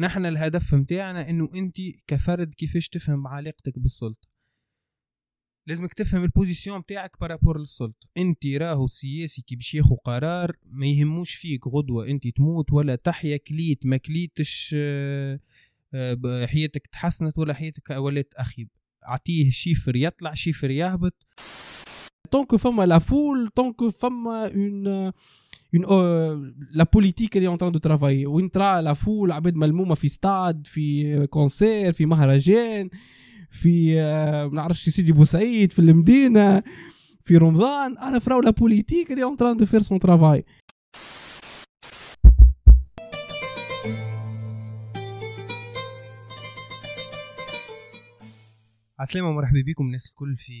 نحن الهدف متاعنا إنه أنت كفرد كيفاش تفهم علاقتك بالسلطة. لازمك تفهم ال position متاعك par rapport للسلطة. أنت راهو سياسي كي باش ياخو قرار ما يهموش فيك غدوة أنت تموت ولا تحيا كليت ما كليتش آه، حياتك تحسنت ولا حياتك ولات أخيب. أعطيه chiffre يطلع chiffre يهبط. donc فما la foule donc فما une une euh, la politique est en train de travailler. وين ترى لا فول عباد ملمومه في ستاد في كونسير في مهرجان في ما نعرفش سيدي بوسعيد في المدينة في رمضان أنا فراو لا بوليتيك اللي اون تران دو فير سون ترافاي عسلامة ومرحبا بكم الناس الكل في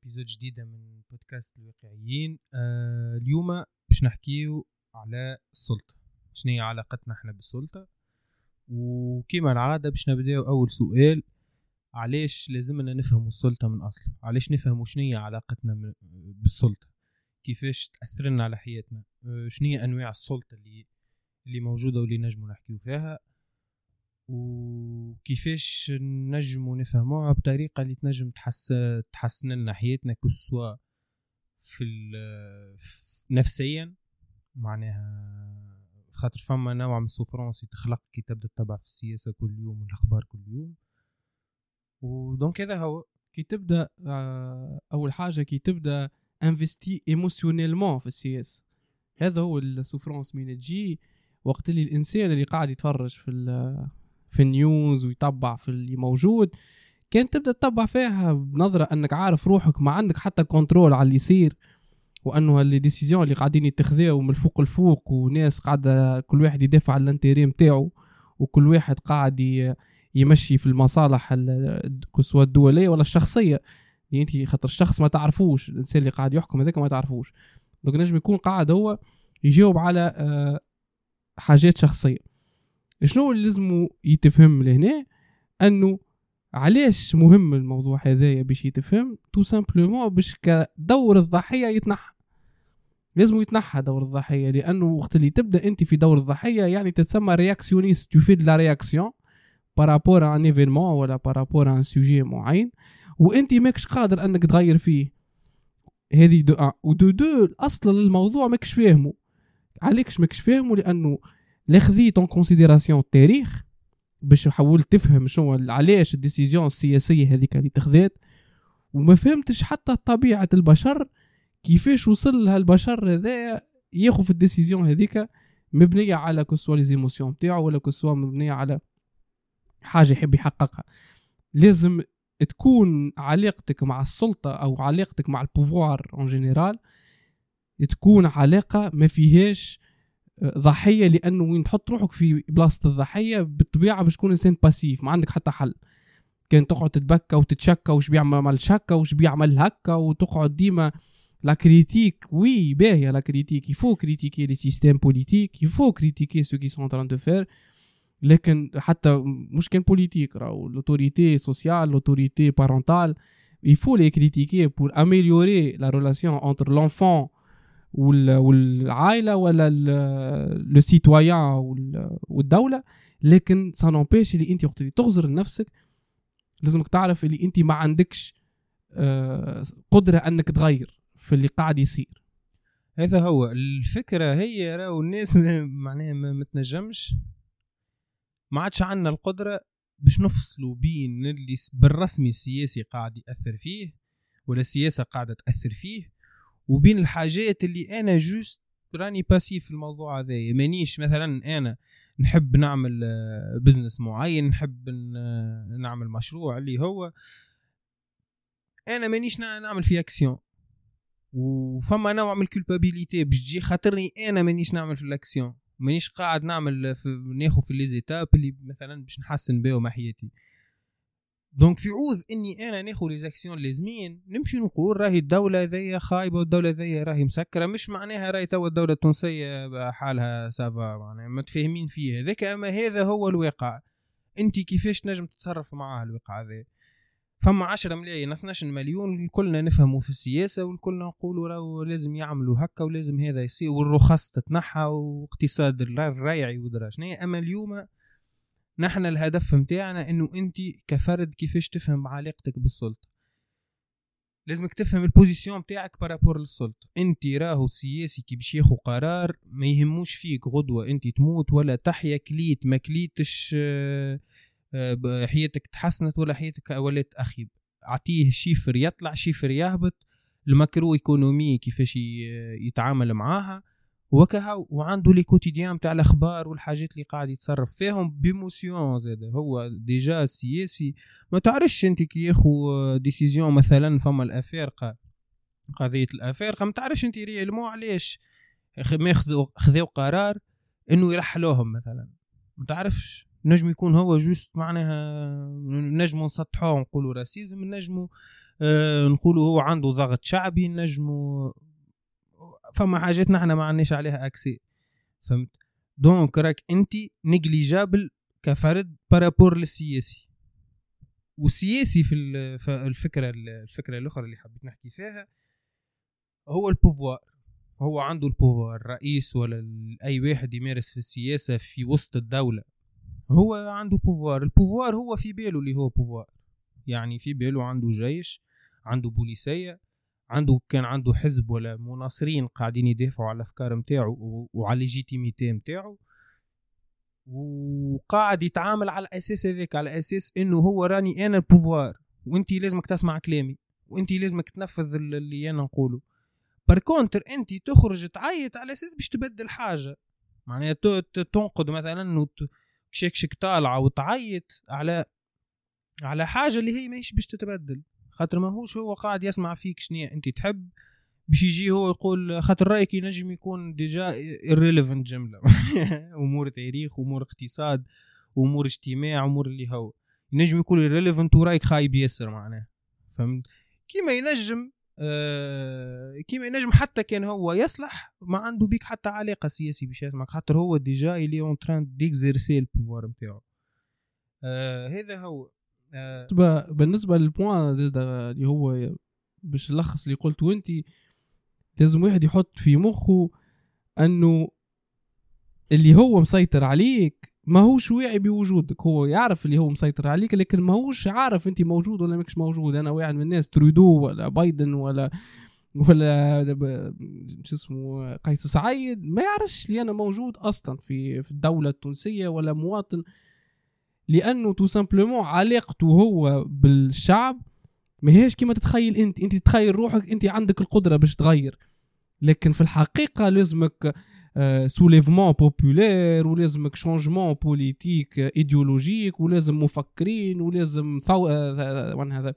ابيزود جديدة من بودكاست الواقعيين. آه اليوم باش نحكيو على السلطة. شنو هي علاقتنا إحنا بالسلطة؟ وكيما العادة باش نبداو أول سؤال علاش لازمنا نفهموا السلطة من أصله علاش نفهموا شنو هي علاقتنا بالسلطة؟ كيفاش تأثرنا على حياتنا؟ آه، شنو هي أنواع السلطة اللي اللي موجودة واللي نجموا نحكيو فيها؟ وكيفاش نجموا نفهموها بطريقة اللي تنجم تحس تحسن لنا حياتنا que ce soit في, نفسيا معناها خاطر فما نوع من ال souffrance يتخلق كي تبدأ تتبع في السياسة كل يوم والأخبار كل يوم. و donc هذا هو كي تبدأ آه، أول حاجة كي تبدأ investi émotionnellement في السياسة. هذا هو ال souffrance من تجي وقت اللي الإنسان اللي قاعد يتفرج في في ال news ويتبع في اللي موجود. كان تبدا تتبع فيها بنظرة انك عارف روحك ما عندك حتى contrôle على اللي يصير. وانه اللي décisions اللي قاعدين يتخذوا من الفوق الفوق وناس قاعدة كل واحد يدافع على ال intérêt نتاعو وكل واحد قاعد يمشي في المصالح سواء الدولية ولا الشخصية. يعني انت خاطر الشخص ما تعرفوش الإنسان اللي قاعد يحكم هذاك ما تعرفوش. donc نجم يكون قاعد هو يجاوب على آه، حاجات شخصية. شنو اللي لازم يتفهم لهنا؟ انه علاش مهم الموضوع هذايا باش يتفهم؟ تو simplement باش دور الضحية يتنحى لازم يتنحى دور الضحية لأنه وقت اللي تبدأ أنت في دور الضحية يعني تتسمى réactionniste toute la réaction par rapport un événement ولا par rapport un sujet معين وأنت ماكش قادر أنك تغير فيه. هذه دو أن. ودو دو أصلا الموضوع ماكش فاهمه. عليكش ماكش فاهمه لأنه لا خذيت اون كونسيديراسيون التاريخ. باش تحاول تفهم شنو علاش الديسيزيون السياسية هذيك اللي تخذات وما فهمتش حتى طبيعة البشر كيفاش وصل لها البشر هذا ياخذ الديسيزيون هذيك مبنية على كسوا لي زيموسيون تاعو ولا كسوا مبنية على حاجة يحب يحققها. لازم تكون علاقتك مع السلطة أو علاقتك مع ال pouvoir en général تكون علاقة ما فيهاش ضحية لأنه وين تحط روحك في بلاصة الضحية بالطبيعة باش تكون إنسان passif ما عندك حتى حل. كان تقعد تتبكى وتتشكى وش بيعمل شكا وش بيعمل هكا وتقعد ديما la critique oui باهية la critique il faut critiquer les systèmes politiques il faut critiquer ce qui sont en train de faire لكن حتى مش كان politique راهو l'autorité sociale l'autorité parentale faut les critiquer pour améliorer la relation entre l'enfant والعائلة ولا le citoyen والدولة لكن ça n'empêche اللي انت وقت اللي تغزر لنفسك. لازمك تعرف اللي انت ما عندكش آه، قدرة انك تغير في اللي قاعد يصير. هذا هو. الفكرة هي راهو الناس معناها ما تنجمش ما عادش عندنا القدرة باش نفصلوا بين اللي بالرسمي السياسي قاعد يأثر فيه ولا السياسة قاعدة تأثر فيه وبين الحاجات اللي أنا juste راني passif في الموضوع هذا مانيش مثلا أنا نحب نعمل business معين نحب نعمل مشروع اللي هو. أنا مانيش نعمل فيه اكسيون وفما نوع من ال culpabilité باش تجي خاطرني أنا مانيش نعمل في الاكسيون مانيش قاعد نعمل في ناخذ في les étapes اللي مثلا باش نحسن بهم حياتي. donc في عوض إني أنا ناخذ les actions لازمين نمشي نقول راهي الدولة ذي خايبة والدولة ذي راهي مسكرة مش معناها راهي توا الدولة التونسية حالها ça va معناها متفاهمين فيه هذاك أما هذا هو الواقع. انت كيفاش تنجم تتصرف معاه الواقع هذا؟ فما 10 ملايين 12 مليون كلنا نفهموا في السياسة والكلنا نقولوا راهو لازم يعملوا هكا ولازم هذا يصير والرخص تتنحى واقتصاد الريعي ودرا شنو أما اليوم نحن الهدف متاعنا إنه أنت كفرد كيفاش تفهم علاقتك بالسلطة. لازمك تفهم ال position متاعك par rapport للسلطة. أنت راهو سياسي كي باش ياخو قرار ما يهموش فيك غدوة أنت تموت ولا تحيا كليت ما كليتش آه، حياتك تحسنت ولا حياتك ولات أخيب. أعطيه chiffre يطلع chiffre يهبط. ال macroéconomie كيفاش يتعامل معاها. وكها وعنده le quotidien تاع الأخبار والحاجات اللي قاعد يتصرف فيهم b'émotion زاد هو déjà سياسي. ما تعرفش أنت كي ياخو décision مثلا فما الافارقه قضية الافارقه ما تعرفش أنت réellement علاش ما ياخذوا خذوا قرار إنه يرحلوهم مثلا. ما تعرفش؟ نجم يكون هو juste معناها نجمو نسطحوه نقولوا racisme نجمو آه نقولوا هو عنده ضغط شعبي نجمو فما حاجات نحن ما عندناش عليها accès فهمت؟ donc راك انت négligeable كفرد par rapport للسياسي. والسياسي في الفكرة الفكرة الأخرى اللي حبيت نحكي فيها هو ال pouvoir هو عنده ال pouvoir الرئيس ولا أي واحد يمارس في السياسة في وسط الدولة. هو عنده pouvoir ال pouvoir هو في باله اللي هو pouvoir يعني في باله عنده جيش عنده بوليسية عنده كان عنده حزب ولا مناصرين قاعدين يدافعوا على الأفكار نتاعو وعلى ال légitimité نتاعو وقاعد يتعامل على الاساس هذاك على أساس إنه هو راني أنا ال pouvoir وانت لازمك تسمع كلامي وانت لازمك تنفذ اللي أنا نقوله. par contre انت تخرج تعيط على أساس باش تبدل حاجة. معناها تنقد مثلا كشكشك طالعة وتعيط على على حاجة اللي هي ماهيش باش تتبدل. خاطر ماهوش هو قاعد يسمع فيك شنو انت تحب باش يجي هو يقول خاطر رأيك ينجم يكون déjà irrelevant جملة. أمور تاريخ أمور اقتصاد أمور اجتماع أمور اللي هو. ينجم يكون irrelevant ورأيك خايب ياسر معناه. فهمت؟ كيما ينجم آه كيما ينجم حتى كان هو يصلح ما عنده بيك حتى علاقة سياسي باش يسمعك. خاطر هو déjà اللي en train d'exercer ال pouvoir نتاعو آه هذا هو. بالنسبة بالنسبة لل point اللي هو باش نلخص اللي قلته انت لازم واحد يحط في مخه أنه اللي هو مسيطر عليك ما هوش واعي بوجودك. هو يعرف اللي هو مسيطر عليك لكن ما هوش عارف انت موجود ولا ماكش موجود. أنا واحد من الناس ترودو ولا بايدن ولا ولا شو اسمه قيس سعيد ما يعرفش اللي أنا موجود أصلا في في الدولة التونسية ولا مواطن. لأنه تو simplement علاقته هو بالشعب ماهيش كيما تتخيل أنت. أنت تتخيل روحك أنت عندك القدرة باش تغير. لكن في الحقيقة لازمك soulèvement populaire ولازمك changement politique idéologique ولازم مفكرين ولازم ثو... هذا؟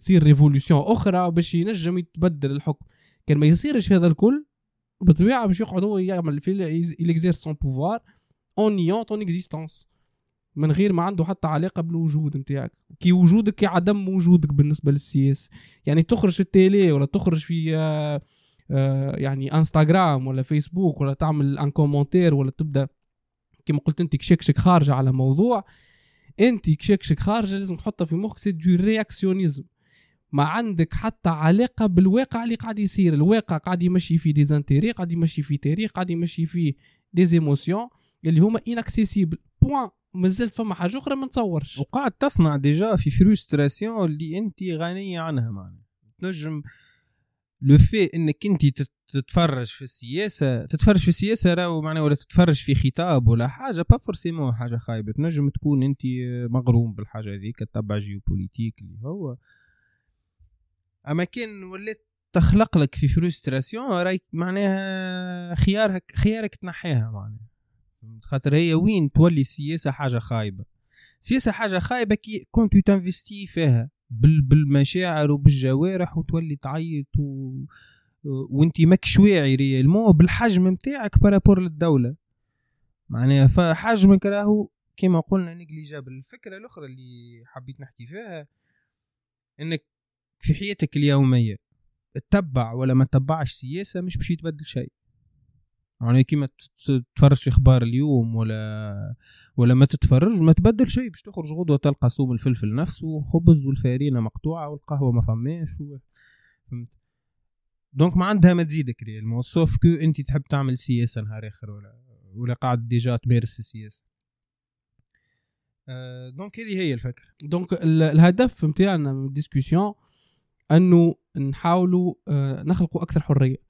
تصير révolution أخرى باش ينجم يتبدل الحكم. كان ما يصيرش هذا الكل بالطبيعة باش يقعد هو يعمل في il exerce son pouvoir en niant ton existence من غير ما عنده حتى علاقة بالوجود نتاعك. كي وجودك كي عدم وجودك بالنسبة للسياسة. يعني تخرج في ال télé ولا تخرج في آه، آه، يعني انستغرام ولا فيسبوك ولا تعمل un commentaire ولا تبدأ كما قلت أنت كشكشك خارجة على موضوع. أنت كشكشك خارجة لازم تحطها في مخك. c'est du réactionnisme ما عندك حتى علاقة بالواقع اللي قاعد يصير. الواقع قاعد يمشي فيه des intérêts قاعد يمشي فيه تاريخ قاعد يمشي فيه des émotions اللي هما inaccessibles point مازلت فما حاجة أخرى ما نتصورش. وقاعد تصنع déjà في frustration اللي أنت غنية عنها معناها. تنجم le fait إنك أنت تتفرج في السياسة تتفرج في السياسة راهو معناها ولا تتفرج في خطاب ولا حاجة pas forcément حاجة خايبة. تنجم تكون أنت مغروم بالحاجة هذيك تتبع géopolitique اللي هو. أما كان وليت تخلق لك في frustration رايك معناها خيارك خيارك تنحيها معناها. خاطر هي وين تولي السياسة حاجة خايبة؟ السياسة حاجة خايبة كي كنت ت investi فيها بالمشاعر وبالجوارح وتولي تعيط و... وانت ماكش واعي réellement بالحجم نتاعك par rapport للدولة. معناها فحجمك راهو كما قلنا négligeable. الفكرة الأخرى اللي حبيت نحكي فيها إنك في حياتك اليومية تتبع ولا ما تتبعش سياسة مش باش يتبدل شيء. يعني كيما تتفرج في أخبار اليوم ولا ولا ما تتفرج ما تبدل شيء باش تخرج غدوة تلقى صوم الفلفل نفسه وخبز والفارينة مقطوعة والقهوة ما فماش. فهمت؟ donc ما عندها ما تزيدك rien sauf que انت تحب تعمل سياسة نهار آخر ولا ولا قاعد déjà تمارس السياسة. آه، donc هذه هي الفكرة. donc ال- الهدف نتاعنا من ال discussion أنه نحاولوا آه، نخلقوا أكثر حرية.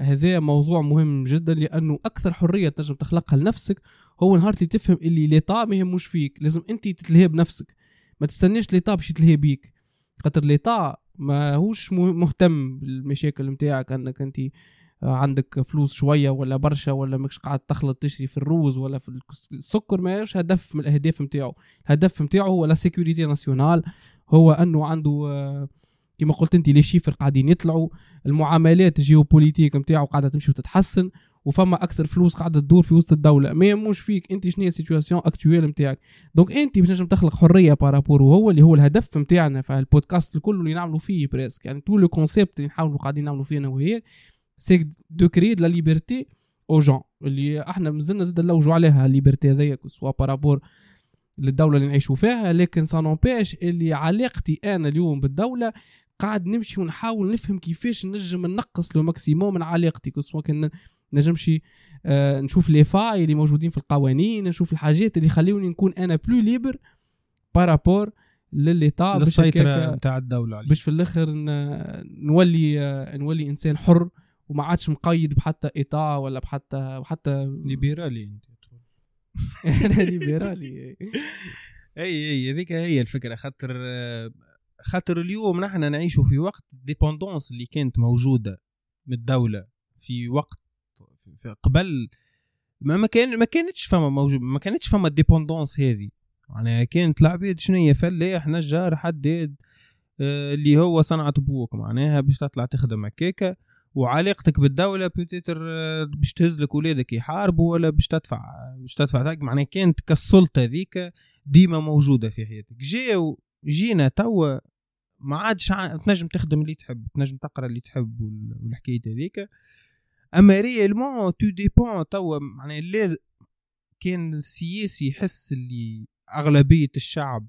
هذا موضوع مهم جدا لأنه أكثر حرية تنجم تخلقها لنفسك هو نهار اللي تفهم اللي l'État ما يهموش فيك. لازم أنت تتلهي بنفسك ما تستناش l'État باش يتلهي بيك. خاطر l'État ما هوش مه- مهتم بالمشاكل نتاعك أنك أنت عندك فلوس شوية ولا برشا ولا مش قاعد تخلط تشري في الروز ولا في السكر ماهوش هدف من الأهداف نتاعو الهدف نتاعو هو la sécurité nationale هو أنه عنده آه، كما قلت انت les chiffres قاعدين يطلعوا المعاملات ال géopolitique نتاعو قاعدة تمشي وتتحسن وفما أكثر فلوس قاعدة تدور في وسط الدولة. ما يهموش فيك انت شنو هي ال situation actuelle نتاعك donc انت باش تنجم تخلق حرية par rapport وهو اللي هو الهدف نتاعنا في البودكاست الكل اللي نعملوا فيه presque يعني تو le concept اللي نحاولوا قاعدين نعملوا فيه أنا وهيك c'est de créer la liberté aux gens اللي إحنا مازلنا زاد نلوجوا عليها ال liberté هذيا soit par rapport للدولة اللي نعيشوا فيها لكن ça n'empêche اللي علاقتي أنا اليوم بالدولة قاعد نمشي ونحاول نفهم كيفاش نجم نقص le maximum من علاقتي. سواء كان نجمش آه نشوف les failles اللي موجودين في القوانين نشوف الحاجات اللي يخليوني نكون أنا plus libre par rapport للسيطرة هكاكا- نتاع الدولة عليه باش في الآخر ن- نولي آه، نولي إنسان حر وما عادش مقيد بحتى État ولا بحتى بحتى ليبرالي أنت. أنا ليبرالي أي أي هذيك هي الفكرة. خاطر آه، خاطر اليوم نحن نعيشوا في وقت ال dépendance اللي كانت موجودة من الدولة في وقت في قبل. ما كان ما كانتش فما موجود ما كانتش فما ال dépendance هذه. يعني كانت العباد شنو هي؟ فلاح نجار حداد آه، اللي هو صنعة بوك. معناها باش تطلع تخدم هكاكا وعلاقتك بالدولة peut-être باش تهز لك ولادك يحاربوا ولا باش تدفع باش تدفع taxe معناها كانت كالسلطة ذيك ديما موجودة في حياتك. جاو جينا توا ما عادش تنجم تخدم اللي تحب تنجم تقرا اللي تحب وال- والحكاية هذيك. أما réellement tout dépend توا معناها لازم كان السياسي يحس اللي أغلبية الشعب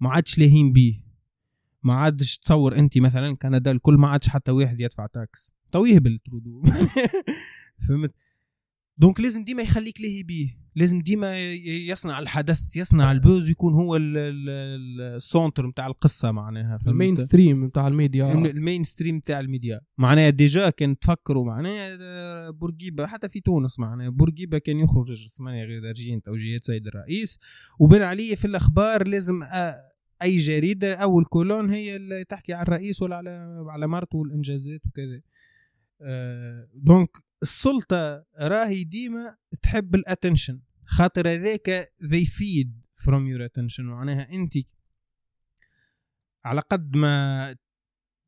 ما عادش لاهين بيه. ما عادش تصور أنت مثلا كندا الكل ما عادش حتى واحد يدفع taxe تو يهبل ترودو. فهمت؟ donc لازم ديما يخليك لاهي بيه لازم ديما يصنع الحدث يصنع ال buzz يكون هو ال- ال- ال- centre نتاع القصة معناها؟ ال mainstream بتاع الميديا. ال mainstream تاع الميديا. معناها déjà كان تفكروا معناها آه، بورقيبة حتى في تونس معناها بورقيبة كان يخرج ثمانية غير دارجين توجيهات سيد الرئيس. وبين عليه في الأخبار لازم آه، أي جريدة اول colonne هي اللي تحكي على الرئيس ولا على على مرته والإنجازات وكذا. آه، donc السلطة راهي ديما تحب ال attention خاطر هذاك they feed from your attention معناها أنت على قد ما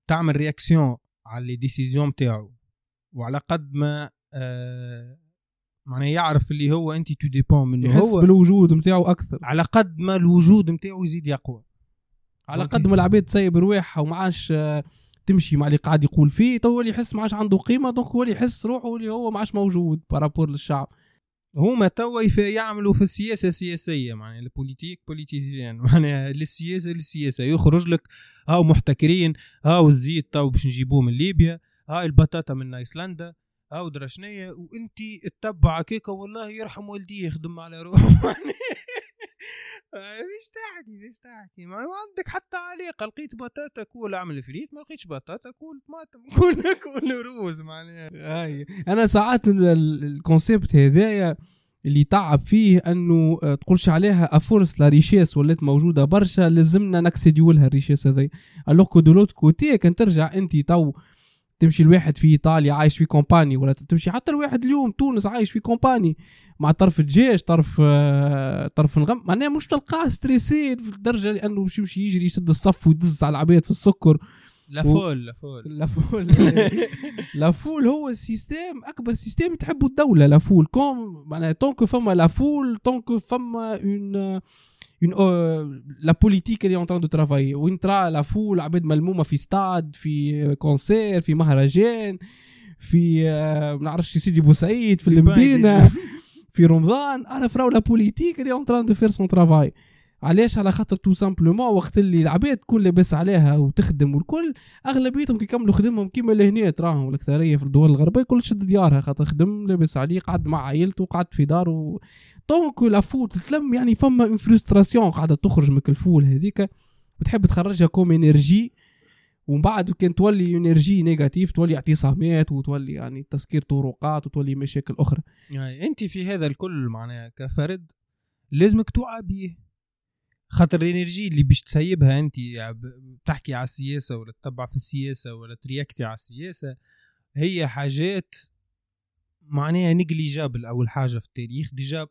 تعمل réaction على les décisions نتاعو وعلى قد ما آه معناها يعرف اللي هو أنت تو dépend منه يحس هو بالوجود نتاعو أكثر على قد ما الوجود نتاعو يزيد يقوى على. قد ما العباد تسيب رواحها وما عادش آه، تمشي مع اللي قاعد يقول فيه تو اللي يحس ما عادش عنده قيمة donc هو اللي يحس روحه اللي هو ما عادش موجود par rapport للشعب. هما توا يعملوا في السياسة سياسية معناها ال politique politicienne معناها للسياسه للسياسه يخرج لك هاو محتكرين هاو الزيت تو باش نجيبوه من ليبيا هاي البطاطا من إيسلندا هاو درا شنيا وانت تتبع كيكا والله يرحم والديه يخدم على روحه مش تحكي مش تحكي. ما عندك حتى علاقة لقيت بطاطا كول أعمل فريت ما لقيتش بطاطا كول طماطم كول كول روز معناها. هاي. أنا ساعات ال- ال- الكونسيبت هذايا اللي تعب فيه أنه آه، تقولش عليها افورس لا ريشيس ولات موجودة برشا لازمنا نكسديو لها الريشيس هذي. ألوغ كو دو لوت كوتي كان ترجع انت تو تمشي الواحد في إيطاليا عايش في كومباني ولا تمشي حتى الواحد اليوم تونس عايش في كومباني مع طرف الجيش طرف آه، طرف الغم معناها مش تلقاه ستريسي في الدرجة لأنه باش يمشي يجري يشد الصف ويدز على العباد في السكر. لا فول لا فول. لا فول. لا فول هو السيستم أكبر سيستم تحبه الدولة لا فول. كوم معناها طونكو فما لا فول طونكو فما اون اون لا بوليتيك اللي اون تران دو ترافاي وين ترى لا فول عباد ملمومه في ستاد في كونسير في مهرجان في ما نعرفش سيدي بوسعيد في المدينة. في رمضان أنا فراو لا بوليتيك اللي اون تران دو فير سون ترافاي علاش؟ على خاطر تو سامبلومون وقت اللي العباد تكون لاباس عليها وتخدم والكل أغلبيتهم كي يكملوا خدمهم كيما لهنا تراهم الاكثريه في الدول الغربية كل شد ديارها خاطر خدم لاباس عليه قعد مع عائلته قعد في داره donc la foule تتلم يعني فما une frustration قاعدة تخرج من ال foule هذيك. وتحب تخرجها comme énergie ومن بعد كان تولي énergie négative تولي اعتصامات وتولي يعني تسكير طرقات وتولي مشاكل أخرى. يعني أنت في هذا الكل معناها كفرد لازمك توعى بيه. خاطر ال énergie اللي باش تسيبها انت تحكي على السياسة ولا تتبع في السياسة ولا تréacti على السياسة هي حاجات معناها négligeable أول حاجة في التاريخ. déjà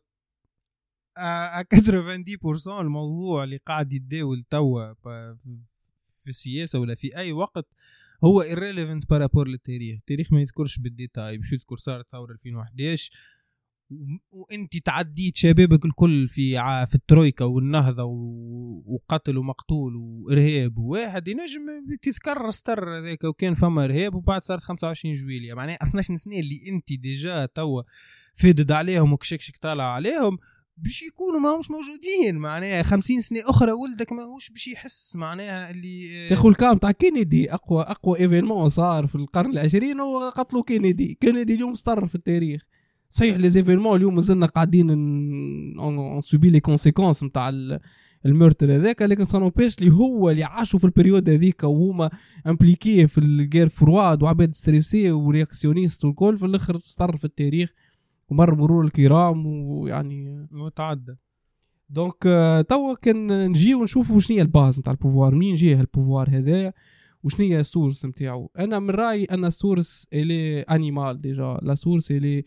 90% الموضوع اللي قاعد يتداول توا في السياسة ولا في أي وقت هو irrelevant par rapport للتاريخ. التاريخ ما يذكرش بال détail باش يذكر صارت ثورة 2011 وانت تعديت شبابك الكل في في الترويكا والنهضة وقتل ومقتول وإرهاب. وواحد ينجم تذكر سطر هذاك وكان فما إرهاب وبعد صارت 25 جويلية. معناها 12 سنه اللي انت déjà توا فادد عليهم وكشكشك طالع عليهم باش يكونوا ما همش موجودين. معناها 50 سنة أخرى ولدك ماهوش باش يحس معناها اللي تاخذ الكام تاع كينيدي اقوى أقوى إيفينمون صار في القرن العشرين وقتلوا كينيدي. كينيدي اليوم استر في التاريخ. صحيح لي زيفينمون اليوم مازلنا قاعدين اون سوبي لي كونسيكونس نتاع المورتر هذاك لكن سانوبيش اللي هو اللي عاشوا في البريود هذيك وهما امبليكي في الجير فرواد وعباد ستريسي ورياكسيونيست والكل في الآخر استر في التاريخ ومر مرور الكرام ويعني وتعدى دونك آه، توا كان نجي ونشوفوا شنو هي الباز نتاع البوفوار منين جاي البوفوار هذا وشنو هي السورس نتاعو أنا من رأيي أن السورس الي انيمال ديجا لا سورس الي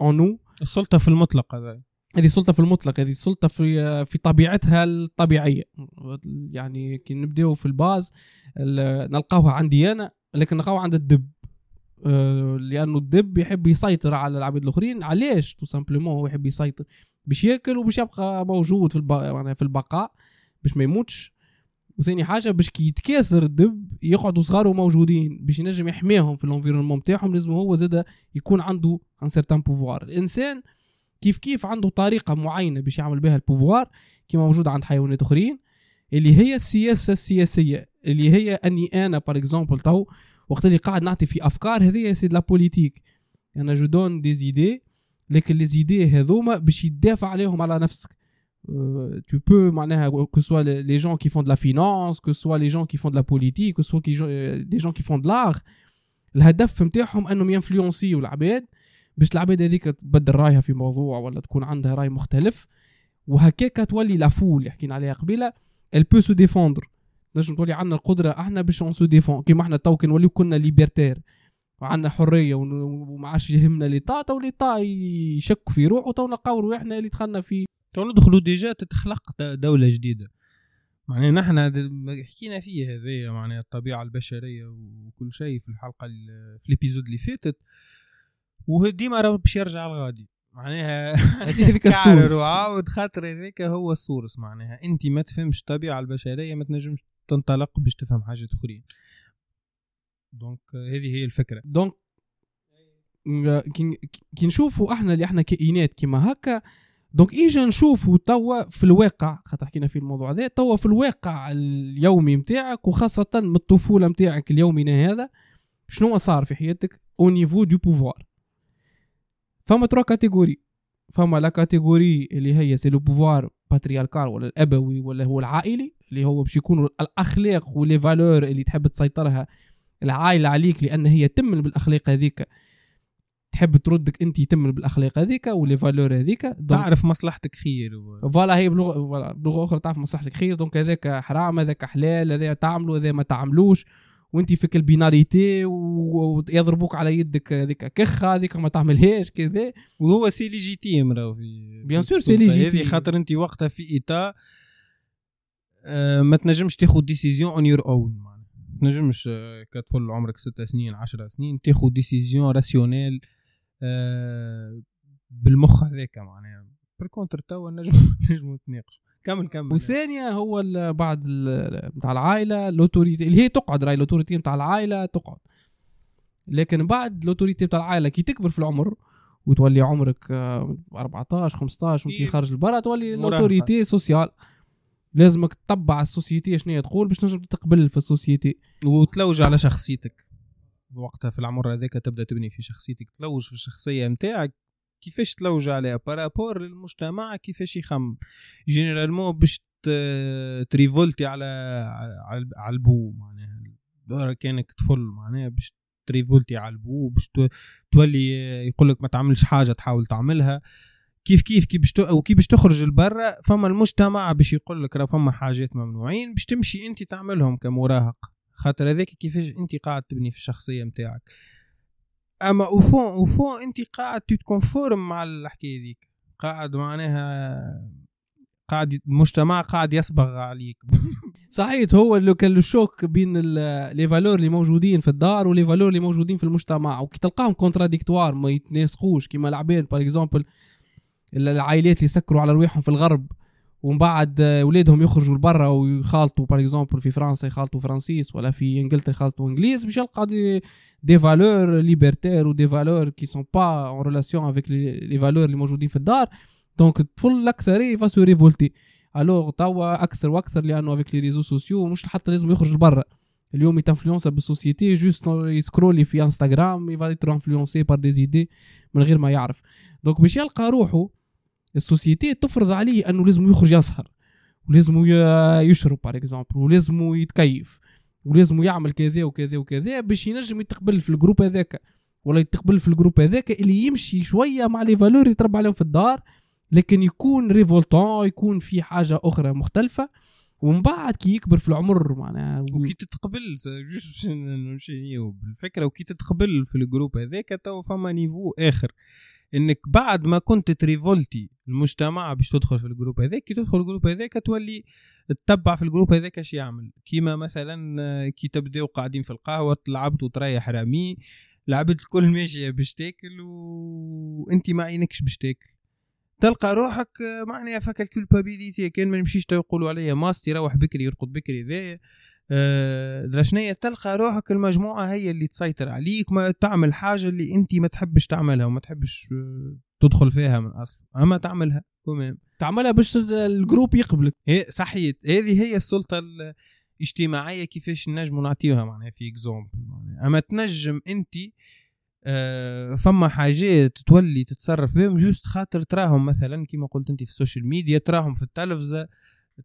اون نو السلطة في المطلق هذا. هذه سلطه في المطلق هذه سلطه في آه، في طبيعتها الطبيعية. يعني كي نبدأو في الباز نلقاوها عندي أنا لكن نلقاوها عند الدب. آه، لأنه الدب يحب يسيطر على العباد الآخرين. علاش؟ tout simplement هو يحب يسيطر. باش ياكل وباش يبقى موجود في يعني في البقاء باش ما يموتش. وثاني حاجة باش كي يتكاثر الدب يقعدوا صغار موجودين باش ينجم يحميهم في ال environnement نتاعهم لازم هو زاد يكون عنده un certain pouvoir الإنسان كيف كيف عنده طريقة معينة باش يعمل بها ال pouvoir كما موجود عند حيوانات أخرين اللي هي السياسة السياسية اللي هي أني أنا par exemple تو وقت اللي قاعد نعطي في أفكار هذه c'est la politique أنا je donne des idées لكن les idées هذوما باش يدافع عليهم على نفسك. Tu peux que ce soit les gens qui font de la finance que ce soit les gens qui font de la politique que ce soit des gens qui font de l'art الهدف نتاعهم انهم يinfluenciو العباد باش العباد هذيك تبدل رايها في موضوع ولا تكون عندها راي مختلف وهكاك تولي la foule اللي حكينا عليها قبيله elle peut se défendre. نجم تولي عندنا القدره إحنا باش en se défendant كيما إحنا تو نوليو كنا libertaires وعندنا حريه وما عادش يهمنا l'État تو l'État يشك في روحه تو نلقاو روحنا اللي دخلنا فيه تو ندخلوا déjà تتخلق دولة جديدة. معناها نحن حكينا فيه هذايا معناها الطبيعة البشرية وكل شيء في الحلقة في ال épisode اللي فاتت. وديما راه باش يرجع الغادي. معناها هذيك ال source. وعاود خاطر هذاك هو ال source معناها. أنت ما تفهمش الطبيعة البشرية ما تنجمش تنطلق باش تفهم حاجات أخرين. donc هذه هي الفكرة. donc كي نشوفوا أحنا اللي أحنا كائنات كيما هكا donc اجا نشوفوا توا في الواقع خاطر حكينا في الموضوع هذا توا في الواقع اليومي نتاعك وخاصة من الطفولة نتاعك اليومي هذا شنو صار في حياتك au niveau de pouvoir فما trois catégories فما la catégorie اللي هي c'est le pouvoir patriarcal ولا الابوي ولا هو العائلي اللي هو باش يكونوا الاخلاق و les valeurs اللي تحب تسيطرها العائله عليك لأن هي تمن بالاخلاق هذيك تحب تردك انت يتمن بالأخلاق هذيك و les valeurs هذيك تعرف مصلحتك خير voilà هي بلغة بلغة أخرى تعرف مصلحتك خير donc هذاك حرام هذاك حلال هذا تعملوا هذا ما تعملوش وانت فيك ال binarité ويضربوك على يدك هذيك كخه هذيك ما تعملهاش كذا. وهو c'est légitime راهو في bien sûr c'est légitime هذه خاطر انت وقتها في état آه، ما تنجمش تاخذ décision اون يور اون ما تنجمش آه، كطفل عمرك ست سنين عشر سنين تاخذ décision rationnelle بالمخ هذاك معناها par contre توا نجم نجم نتناقش كمل كمل. وثانية هو بعد نتاع العائلة l'autorité اللي هي تقعد راي l'autorité نتاع العائلة تقعد. لكن بعد l'autorité نتاع العائلة كي تكبر في العمر وتولي عمرك 14 15 وانت خارج البرا تولي l'autorité sociale. لازمك تتبع ال société شنو هي تقول باش تنجم تقبل في ال société. وتلوج على شخصيتك. وقتها في العمر هذاك تبدأ تبني في شخصيتك تلوج في الشخصية نتاعك كيفاش تلوج عليها؟ par rapport للمجتمع كيفاش يخمم généralement باش ت révolter على على البو معناها. كانك طفل معناها باش ت révolter على البو باش تو- تولي يقول لك ما تعملش حاجة تحاول تعملها. كيف كيف كيف باش كيف باش تخرج لبرا فما المجتمع باش يقول لك راه فما حاجات ممنوعين باش تمشي أنت تعملهم كمراهق. خاطر هذاك كيفاش انت قاعد تبني في الشخصية نتاعك أما au fond au fond انت قاعد تت conforme مع الحكاية ذيك قاعد معناها قاعد المجتمع قاعد يصبغ عليك. صحيح هو اللي كان ال choc بين les valeurs اللي موجودين في الدار و les valeurs اللي موجودين في المجتمع. وكي تلقاهم contradictoires ما يتناسقوش. كيما العباد par exemple العائلات اللي يسكروا على رواحهم في الغرب. ومن بعد ولادهم يخرجوا لبرا ويخالطوا par exemple في فرنسا يخالطوا فرنسيس ولا في إنجلترا يخالطوا انجليز باش يلقى des des valeurs libertaires و des valeurs qui sont pas en relation avec les valeurs اللي موجودين في الدار donc الطفل الاكثر va se révolter alors توا أكثر وأكثر لأنه avec les réseaux sociaux مش حتى لازم يخرج لبرا اليوم يت influença بال société juste ي scrolli في انستغرام il va être influencé par des idées من غير ما يعرف donc باش يلقى روحه ال société تفرض عليه أنه لازم يخرج يسهر ولازم يشرب par exemple ولازم يتكيف ولازم يعمل كذا وكذا وكذا باش ينجم يتقبل في ال groupe هذاك. ولا يتقبل في ال groupe هذاك اللي يمشي شوية مع les valeurs يتربى عليهم في الدار لكن يكون révoltant يكون في حاجة أخرى مختلفة ومن بعد كي يكبر في العمر معناها وكي تتقبل باش نمشي بالفكرة وكي تتقبل في ال groupe هذاك تو فما niveau آخر. إنك بعد ما كنت ت révolter المجتمع باش تدخل في ال groupe هذاك كي تدخل ال groupe هذاك تولي تتبع في ال groupe هذاك اش يعمل. كيما مثلا كي تبداو قاعدين في القهوة تلعبت طريح رامي لعبت الكل ماشيه باش تاكل وانت ما عينكش باش تاكل. تلقى روحك معناها فيك ال culpabilité كان ما نمشيش يقولوا عليا ماست يروح بكري يرقد بكري ذا. آه، درا شنيا تلقى روحك المجموعة هي اللي تسيطر عليك ما تعمل حاجة اللي أنت ما تحبش تعملها وما تحبش آه، تدخل فيها من أصل. أما تعملها تمام تعملها باش ال groupe يقبلك. صحيت هذه هي السلطة الاجتماعية كيفاش نجموا نعطيوها معناها في exemple معناها. أما تنجم أنت آه، فما حاجات تولي تتصرف بهم juste خاطر تراهم مثلا كما قلت أنت في ال social media تراهم في التلفزة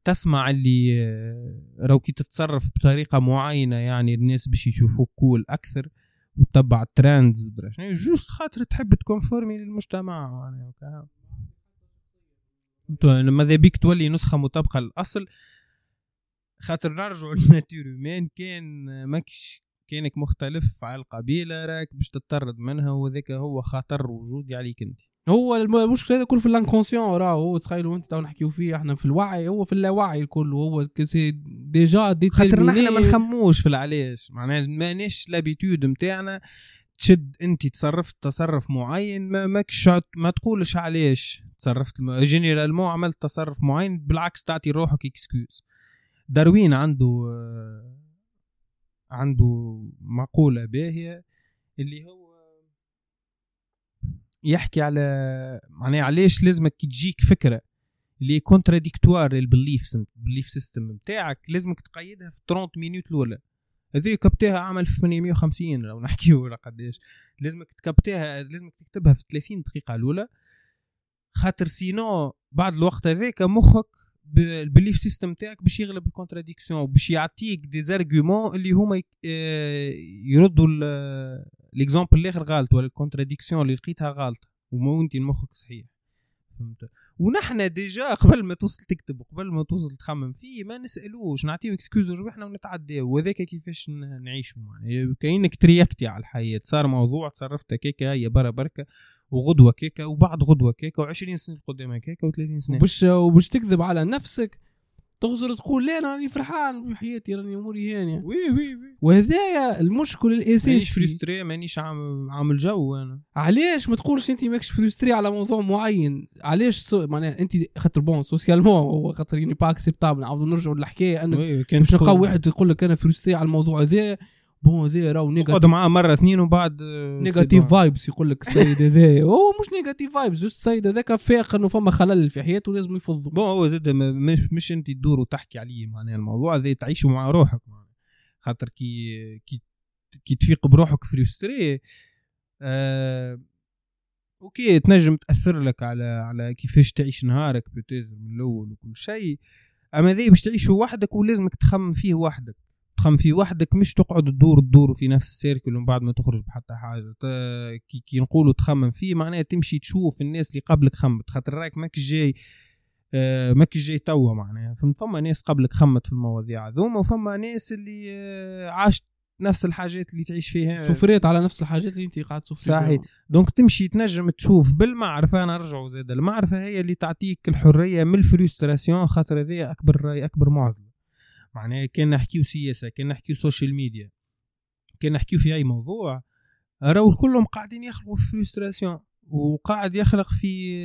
تسمع اللي آه، راو كي تتصرف بطريقة معينة يعني الناس باش يشوفوك cool أكثر وتتبع ال trends شنو juste خاطر تحب ت conformer للمجتمع يعني ماذا بيك تولي نسخة مطابقة للأصل؟ خاطر نرجعوا لل nature كان ماكش كانك مختلف على القبيلة راك باش تطرد منها وذاك هو خطر وجودي عليك أنت. هو الم- المشكلة هذا كله في ال inconscient راه هو تخيلوا أنت تو نحكيو فيه إحنا في الوعي هو في اللاوعي الكل هو كسي déjà دي خاطر نحن ما نخموش في العلاش معناها مانيش l'habitude نتاعنا تشد أنت تصرفت تصرف معين ما ماكش ما تقولش علاش تصرفت généralement عملت تصرف معين بالعكس تعطي روحك excuse داروين عنده آه، عنده مقولة باهية اللي هو يحكي على معناها علاش لازمك كي تجيك فكرة اللي contradictoire لل belief ال belief system نتاعك لازمك تقيدها في 30 minutes الأولى. هذه كتبها عمل في 850 لو نحكيو ولا قداش. لازمك تكتبها لازمك تكتبها في 30 دقيقة الأولى. خاطر sinon بعد الوقت هذاك مخك ال belief system تاعك باش يغلب ال contradiction باش يعطيك des arguments اللي هما آه، يردوا l'exemple الآخر غلط ولا ال contradiction اللي لقيتها غلطه وما انت مخك صحيح. فهمت؟ ونحن déjà قبل ما توصل تكتب وقبل ما توصل تخمم فيه ما نسألوش نعطيو excuse روحنا ونتعداو. وهذاك كيفاش ن- نعيشوا معناها؟ كاينك ترياكتي على الحياة. صار موضوع تصرفت كيكا هي برا بركة وغدوة كيكا وبعد غدوة كيكا و20 سنة قدام كيكا و30 سنة. وباش وباش تكذب على نفسك تغزر تقول لا أنا راني فرحان بحياتي راني أموري هانية. oui oui oui. وهذايا المشكل مانيش الاساسي frustré مانيش عامل عامل جو أنا. علاش ما تقولش أنت ماكش frustré على موضوع معين؟ علاش سو... معناها أنت خاطر bon socialement هو خاطر يعني pas acceptable نعاودوا نرجعوا للحكاية كان باش نلقاو واحد يقول لك أنا frustré على الموضوع هذا. bon ذي راهو négatif اقعد معاه مرة اثنين وبعد آه، negative vibes يقول لك السيد هذا هو مش negative vibes juste السيد هذاك فاق انه فما خلل في حياته لازم يفضوا bon هو زاد مش مش انت تدور وتحكي عليه معناها الموضوع هذا تعيشه مع روحك معناها. خاطر كي كي كي تفيق بروحك frustré آه okay تنجم تأثر لك على على كيفاش تعيش نهارك peut-être من الأول وكل شيء. أما ذي باش تعيشه وحدك ولازمك تخمم فيه وحدك. تخمم فيه وحدك مش تقعد تدور تدور في نفس ال cercle ومن بعد ما تخرج بحتى حاجة. كي, نقولوا تخمم فيه معناها تمشي تشوف الناس اللي قبلك خمت. خاطر راك ماك جاي آه، ماك جاي توا معناها. فهمت؟ فما ناس قبلك خمت في المواضيع هذوما وفما ناس اللي آه، عاشت نفس الحاجات اللي تعيش فيها. سفريت على نفس الحاجات اللي انت قاعد تسفري صحيح. donc تمشي تنجم تشوف. بالمعرفة نرجعوا زاد المعرفة هي اللي تعطيك الحرية من ال frustration خاطر هذه أكبر أكبر معضلة. معناها كان نحكيو سياسة كان نحكيو social media كان نحكيو في أي موضوع راهو كلهم قاعدين يخلقوا في frustration وقاعد يخلق في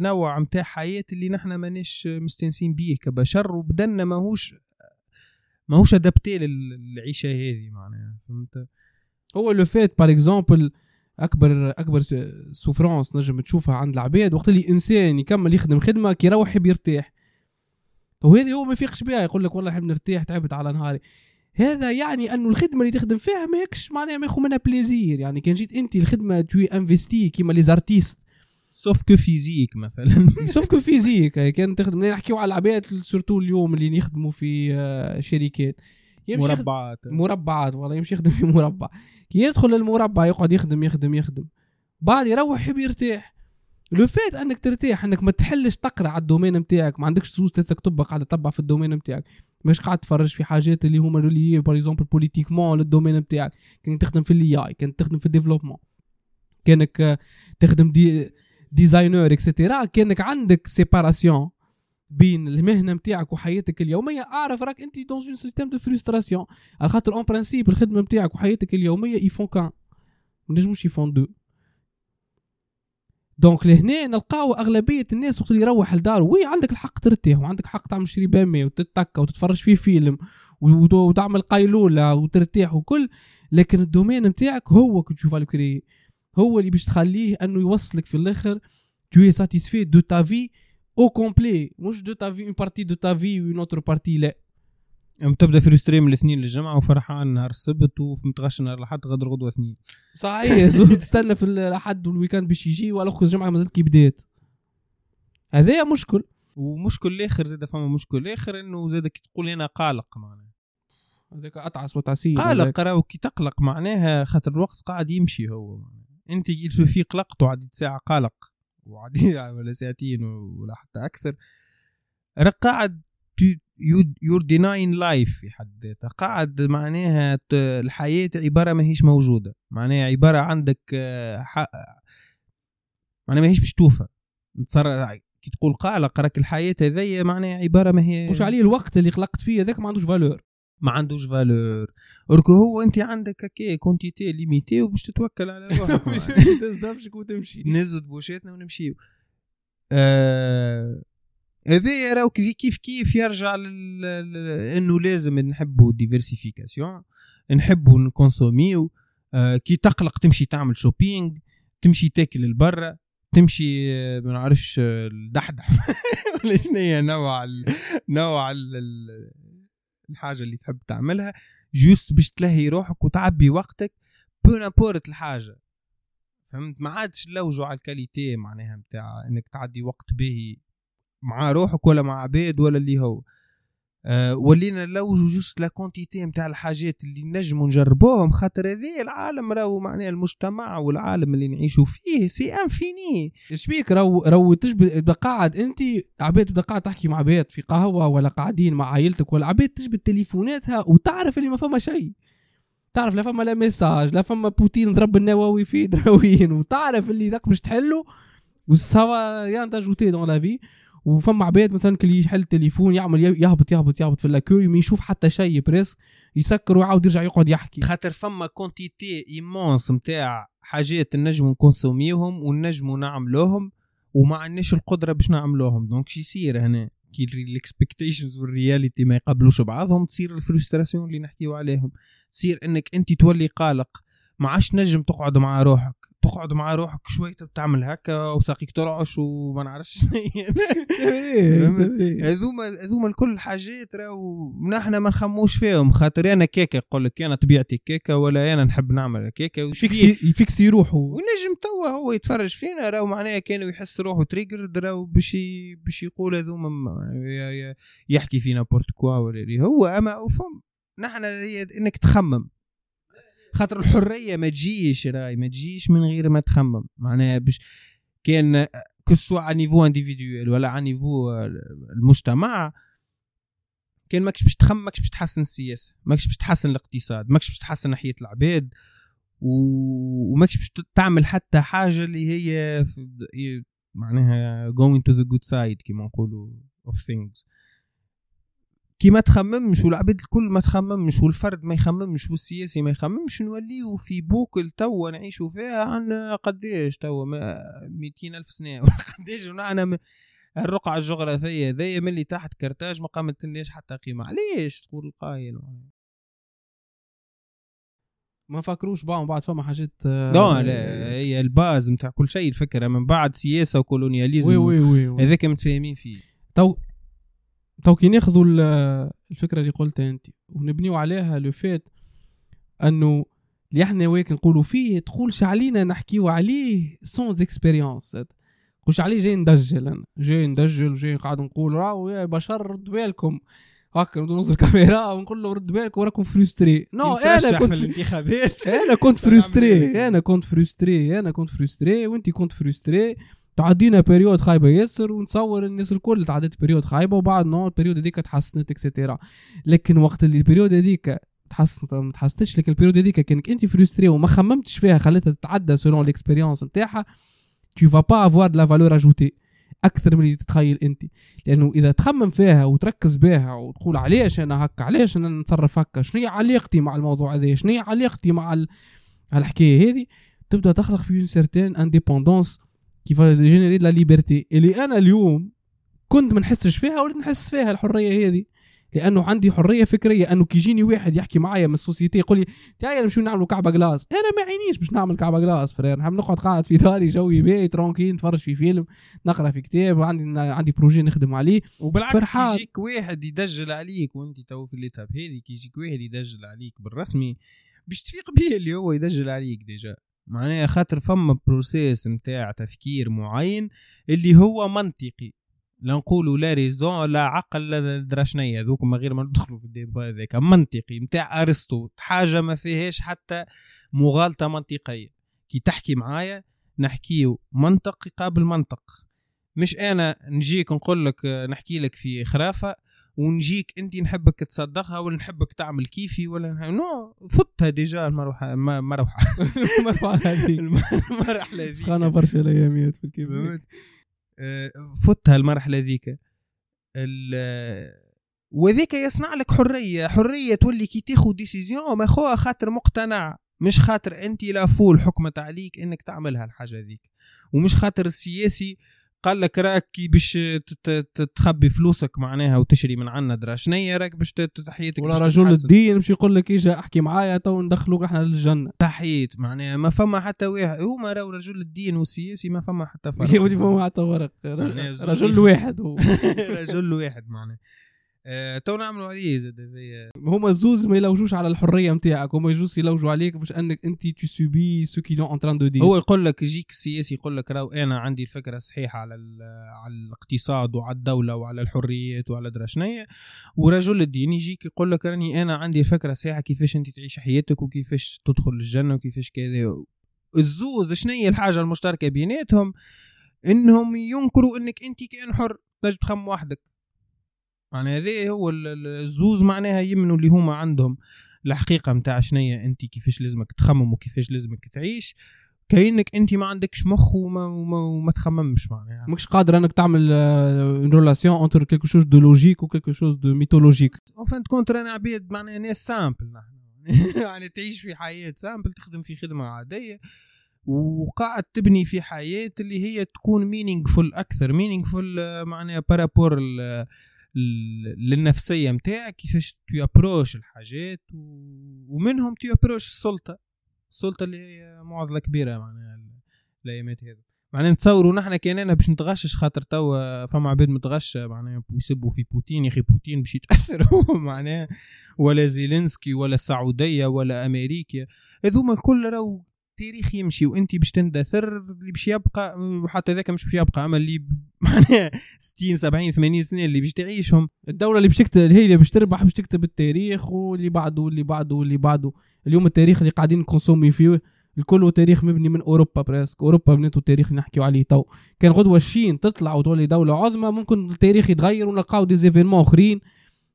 نوع متاع حياة اللي نحنا ماناش مستانسين بيه كبشر وبدلنا ماهوش ماهوش adapté للعيشة هذه معناها فهمت؟ هو le fait par exemple أكبر أكبر souffrance نجم تشوفها عند العباد وقت اللي إنسان يكمل يخدم خدمة كي يروح يرتاح. وهذه هو ما يفيقش بها يقول لك والله نحب نرتاح تعبت على نهاري. هذا يعني أنه الخدمة اللي تخدم فيها ما يكش معناها ما ياخذ منها plaisir يعني كان جيت أنت الخدمة توي investi كيما les artistes sauf que physique مثلا. sauf que physique كان تخدم نحكيو على العباد surtout اليوم اللي يخدموا في آه، شركات. يمشي مربعات. مربعات والله يمشي يخدم في مربع. كي يدخل المربع يقعد يخدم يخدم يخدم. بعد يروح يحب يرتاح. le fait انك ترتاح انك ما تحلش تقرأ على ال domaine نتاعك ما عندكش زوز ثلاثة كتب قاعد تطبع في ال domaine نتاعك مش قاعد تفرج في حاجات اللي هما relié par exemple politiquement لل domaine نتاعك كانك تخدم في ال AI كانك تخدم في ال développement كانك آه، تخدم des designers et cetera كانك عندك séparation بين المهنة نتاعك وحياتك اليومية. أعرف راك أنت dans un système de frustration على خاطر en principe الخدمة نتاعك وحياتك اليومية ils font qu'un ما نجموش ils font deux donc لهنا نلقاو أغلبية الناس وقت اللي يروح لداره oui عندك الحق ترتاح وعندك حق تعمل شري بامي وتتكا وتتفرج في فيلم وت- وتعمل قيلوله وترتاح وكل لكن ال domaine نتاعك هو كي تشوف الكري هو اللي باش تخليه إنه يوصلك في الآخر satisfait de ta vie au complet. مش une partie de ta vie ou une autre partie لا. يوم تبدأ في stress م الاثنين للجمعة وفرحان نهار السبت ومتغش نهار الأحد غدر غدوة اثنين. صحيح. تستنى في الأحد وال week-end باش يجي اخر الجمعة مازالت كي بدات. هذا مشكل. ومشكل الآخر زاد فما مشكل اخر إنه زاد كي تقول أنا قلق معناها. هذاك اتعس وتعسير قلق راهو كي تقلق معناها خاطر الوقت قاعد يمشي هو أنت في قلقت وعديت ساعة قلق. وعديت ولا ساعتين ولا حتى أكثر. راك قاعد you're denying life في حد ذاتها. قاعد معناها الحياة عبارة ما هيش موجودة. معناها عبارة عندك آه، حق معناها ما هيش باش توفى. كي تقول قلق راك الحياة هذيا معناها عبارة ما هي مش عليه الوقت اللي قلقت فيه هذاك ما عندوش فالور ما عندوش فالور اركو هو أنت عندك هكا كونتيتي ليميتي وباش تتوكل على روحك. معناها. تزدفشك وتمشي. نزد بوشاتنا ونمشيو. آه هذا راهو كي- كيف كيف يرجع لل... إنه لازم نحبوا ديفرسيفيكاسيون نحبوا نكونسوميو آه كي تقلق تمشي تعمل shopping تمشي تاكل البرة تمشي آه، ما نعرفش آه، الدحدح ولا شنو نوع ال... نوع ال... ال- الحاجة اللي تحب تعملها juste باش تلهي روحك وتعبي وقتك peu importe الحاجة. فهمت؟ ما عادش نلوجوا على ال qualité معناها نتاع إنك تعدي وقت باهي. مع روحك ولا مع عباد ولا اللي هو. أه ولينا نلوجوا juste la quantité نتاع الحاجات اللي نجموا نجربوهم خاطر هذه العالم راهو معناها المجتمع والعالم اللي نعيشوا فيه سي انفيني إيش بيك؟ رو رو تجبد إذا قاعد أنت عباد تبدا قاعد تحكي مع عباد في قهوة ولا قاعدين مع عائلتك ولا عباد تجبد تليفوناتها وتعرف اللي ما فما شيء. تعرف لا فما لا ميساج لا فما بوتين ضرب النووي في دراوين وتعرف اللي ذاك باش تحله وسوا ريان تاجوتي دون لا في وفما عباد مثلا كل يحل التليفون يعمل يهبط يهبط يهبط في لاكوي ما يشوف حتى شيء بريس يسكر ويعاود يرجع يقعد يحكي. خاطر فما quantité immense نتاع حاجات نجموا نكونسوميهم ونجموا نعملوهم وما عندناش القدرة باش نعملوهم. donc شي يصير هنا. كي ال expectations وال reality ما يقابلوش بعضهم تصير ال frustration اللي نحكيو عليهم. تصير إنك أنت تولي قلق ما عادش نجم تقعد مع روحك. تقعد مع روحك شوي تعمل هكا وساقيك ترعش وما نعرفش هذوما هذوما الكل حاجات راهو نحن ما نخموش فيهم خاطر أنا كيكة يقول لك أنا طبيعتي كيكة ولا أنا نحب نعمل كيكة يفكسي روحه ونجم توا هو يتفرج فينا راهو معناها كان يحس روحه trigger راهو باش باش يقول هذوما يحكي فينا pourquoi ولا هو أما فهم نحن إنك تخمم. خاطر الحرية ما تجيش راي ما تجيش من غير ما تخمم. معناها باش كان que ce soit على niveau individuel ولا على niveau المجتمع كان ماكش باش تخمم ماكش باش تحسن السياسة ماكش باش تحسن الاقتصاد ماكش باش تحسن ناحية العباد وماكش باش تعمل حتى حاجة اللي هي معناها going to the good side كما نقولوا of things. كي ما تخممش والعباد الكل ما تخممش والفرد ما يخممش والسياسي ما يخممش نوليو في بوكل توا نعيشوا فيها عن قديش توا 200 ألف سنة قديش ونحن الرقعة الجغرافية ذي ملي تحت كرتاج ما قامت حتى قيمة. علاش تقول القايل؟ ما فكروش بعض بعد فما حاجات آه، لا لا هي ال base نتاع كل شيء الفكرة من بعد سياسة و colonialisme. oui oui oui. هذاك متفاهمين فيه. تو تو كي ناخذوا الفكرة اللي قلتها أنت. ونبنيو عليها le fait أنه اللي إحنا وياك نقولوا فيه تقولش علينا نحكيو عليه sans expérience قولش عليه جاي ندجل أنا. جاي ندجل وجاي قاعد نقول راهو يا بشر رد بالكم. هكا نوصل الكاميرا ونقول له رد بالكم وراكم frustrés non أنا كنت في الانتخابات. أنا كنت frustré أنا كنت frustré أنا كنت frustré وأنت كنت frustré تعدينا période خايبة. ياسر ونتصور الناس الكل تعديت période خايبة وبعد non ال période هذيك تحسنت extra لكن وقت اللي ال période هذيك تحسنت ما تحسنتش. لك ال période هذيك كانك أنت frustré وما خممتش فيها خليتها تتعدى selon l'expérience نتاعها tu vas pas avoir de la valeur ajoutée أكثر من اللي تتخيل أنت. لأنه إذا تخمم فيها وتركز بها وتقول علاش أنا هكا علاش أنا نتصرف هكا شنو هي علاقتي مع الموضوع هذا؟ شنو هي علاقتي مع الحكاية هذه؟ تبدأ تخلق في certaine indépendance qui va générer la liberté. اللي أنا اليوم كنت ما نحسش فيها وليت نحس فيها الحرية هذه لأنه عندي حرية فكرية أنه كي يجيني واحد يحكي معايا من ال société يقول لي تعال نمشيو نعملوا كعبة glace أنا ما عينيش باش نعمل كعبة glace frère. نحب نقعد قاعد في داري جوي باهي tranquille نتفرج في فيلم نقرأ في كتاب عندي عندي projet نخدم عليه. وبالعكس فرحان. كي يجيك واحد يدجل عليك وأنت تو في ال l'étape هذه كي يجيك واحد يدجل عليك بالرسمي باش تفيق به اللي هو يدجل عليك déjà. معناها خاطر فما process نتاع تفكير معين اللي هو منطقي. لا نقولوا la raison لا عقل لا دراشنية ذوك ما غير ما ندخلوا في ال débat هذاك. منطقي نتاع أرسطو. حاجة ما فيهاش حتى مغالطة منطقية. كي تحكي معايا نحكيو منطق يقابل منطق. مش أنا نجيك نقول لك نحكي لك في خرافة. ونجيك أنت نحبك تصدقها ولا نحبك تعمل كيفي ولا نحب... non فتها déjà المروحه المروحه المروحه هذه المرحله هذيك. سخانة برشا الأياميات في الكيف. آه، فتها المرحلة ذيك وذيك يصنع لك حرية. حرية تولي كي تاخذ décision ماخذها خاطر مقتنع. مش خاطر أنت la foule حكمت عليك إنك تعملها الحاجة ذيك ومش خاطر السياسي قال لك راك باش تخبي فلوسك معناها وتشري من عنا درا. شنيا راك باش تحياتك ولا رجل الدين مش يقول لك ايجا أحكي معايا تو ندخلوك إحنا للجنة. تحيت معناها ما فما حتى واحد. هما راهو رجل الدين والسياسي ما فما حتى فرق. ما فما حتى فرق رجل واحد رجل واحد معناها. آه، تو نعملوا عليه زاد زي هما الزوز ما يلوجوش على الحرية نتاعك هما يجوز يلوجوا عليك باش أنك أنت تو سوبي سو كي لون ان دو دي هو يقول لك يجيك السياسي يقول لك راهو أنا عندي الفكرة الصحيحة على على الاقتصاد وعلى الدولة وعلى الحريات وعلى درا شنيا ورجل الدين يجيك يقول لك راني أنا عندي الفكرة الصحيحه كيفاش أنت تعيش حياتك وكيفاش تدخل الجنة وكيفاش كذا. الزوز هي الحاجة المشتركة بيناتهم؟ إنهم ينكروا أنك أنت كائن حر تنجم تخمم وحدك. يعني هذا هو الزوز معناها يمنوا اللي هما عندهم. الحقيقة متاع شنية انت كيفاش لازمك تخمم وكيفاش لازمك تعيش. كأنك انت ما عندكش مخ وما, وما, وما تخممش معناها. ماكش قادر أنك تعمل une relation entre quelque chose de logique و quelque chose de mythologique en fin de compte رانا عباد معناها ناس simple يعني تعيش في حياة simple تخدم في خدمة عادية. وقاعد تبني في حياة اللي هي تكون meaningful أكثر. meaningful معناها par rapport للنفسية متاعك كيفاش tu approches الحاجات ومنهم تو approche السلطة. السلطة اللي هي معضلة كبيرة معناها ال- الأيامات هذه معناها نتصوروا نحن كأننا باش نتغشش خاطر توا فما عباد متغشة معناها يسبوا في بوتين يا أخي بوتين باش يتاثر هو معناها ولا زيلينسكي ولا السعوديه ولا أمريكا. هذوما الكل راهو تاريخ يمشي وانت باش تندثر اللي باش يبقى وحتى ذاك مش باش يبقى أما اللي معناها 60 70 80 سنة اللي باش تعيشهم. الدولة اللي باش تكتب هي اللي باش تربح باش تكتب التاريخ واللي بعده واللي بعده واللي بعده. اليوم التاريخ اللي قاعدين ن consommer فيه الكل تاريخ مبني من أوروبا presque. أوروبا بنيتو التاريخ اللي نحكيو عليه تو. كان غدوة ال Chine تطلع وتولي دولة عظمى ممكن التاريخ يتغير ونلقاو des événements أخرين.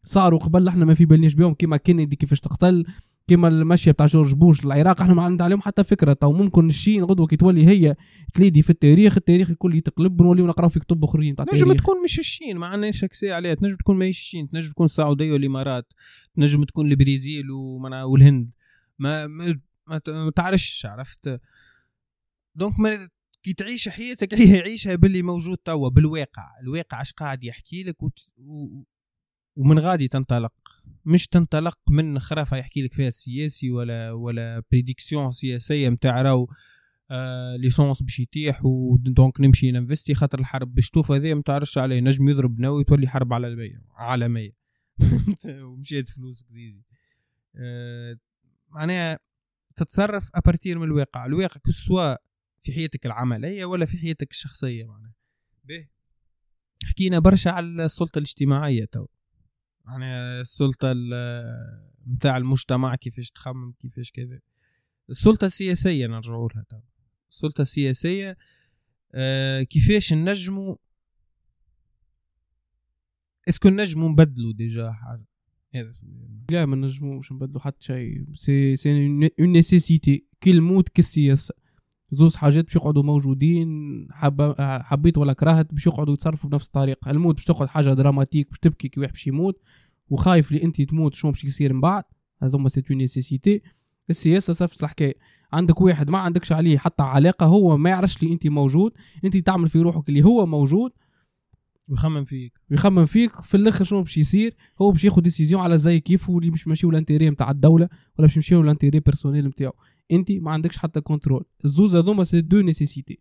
صاروا قبل إحنا ما في بالناش بهم كيما كينيدي كيفاش تقتل. كيما المشيه بتاع جورج بوش للعراق. إحنا ما عندنا عليهم حتى فكرة. تو ممكن ال Chine غدوة كي تولي هي ت lead في التاريخ التاريخ الكل يتقلب ونوليو نقراو في كتب أخرين تاع التاريخ. تكون مش ال Chine ما عندناش accès عليها. تنجم تكون ماهيش ال Chine تنجم تكون السعودية والإمارات تنجم تكون البرازيل والهند. ما ما تعرفش عرفت؟ donc ما كي تعيش حياتك هي عيشها باللي موجود توا بالواقع. الواقع اش قاعد يحكي لك وت... و... ومن غادي تنطلق. مش تنطلق من خرافة يحكي لك فيها السياسي ولا ولا prédiction سياسية نتاع راهو آه l'essence باش يتيح و donc نمشي ن investir خاطر الحرب. باش توفى هذا ما تعرفش عليه نجم يضرب نووي تولي حرب عالمية عالمية. ومشيت فلوس crazy آه معناها تتصرف à partir من الواقع. الواقع que ce soit في حياتك العملية ولا في حياتك الشخصية معناها. حكينا برشا على السلطة الاجتماعية تو. يعني السلطة ال- متاع المجتمع كيفاش تخمم كيفاش كذا. السلطة السياسية نرجعوا لها السلطة السياسية آه كيفاش نجموا est-ce que نجموا نبدلوا déjà حاجة. هذا لا ما نجموش نبدلوا حتى شيء. c'est c'est une nécessité كي الموت كالسياسه زوز حاجات باش يقعدوا موجودين حب... حبيت ولا كرهت باش يقعدوا يتصرفوا بنفس الطريقة. الموت باش تقعد حاجة dramatique باش تبكي كي واحد باش يموت وخايف لي انت تموت شنو باش يصير من بعد. هذوما c'est une nécessité السياسة نفس الحكاية عندك واحد ما عندكش عليه حتى علاقة هو ما يعرفش لي انت موجود. انت تعمل في روحك اللي هو موجود. ويخمم فيك. ويخمم فيك في الآخر شنو باش يصير؟ هو باش ياخذ décision على زي كيف واللي مش ماشي l'intérêt نتاع الدولة ولا باش يمشيو l'intérêt personnel نتاعو أنت ما عندكش حتى contrôle الزوز هذوما c'est deux nécessités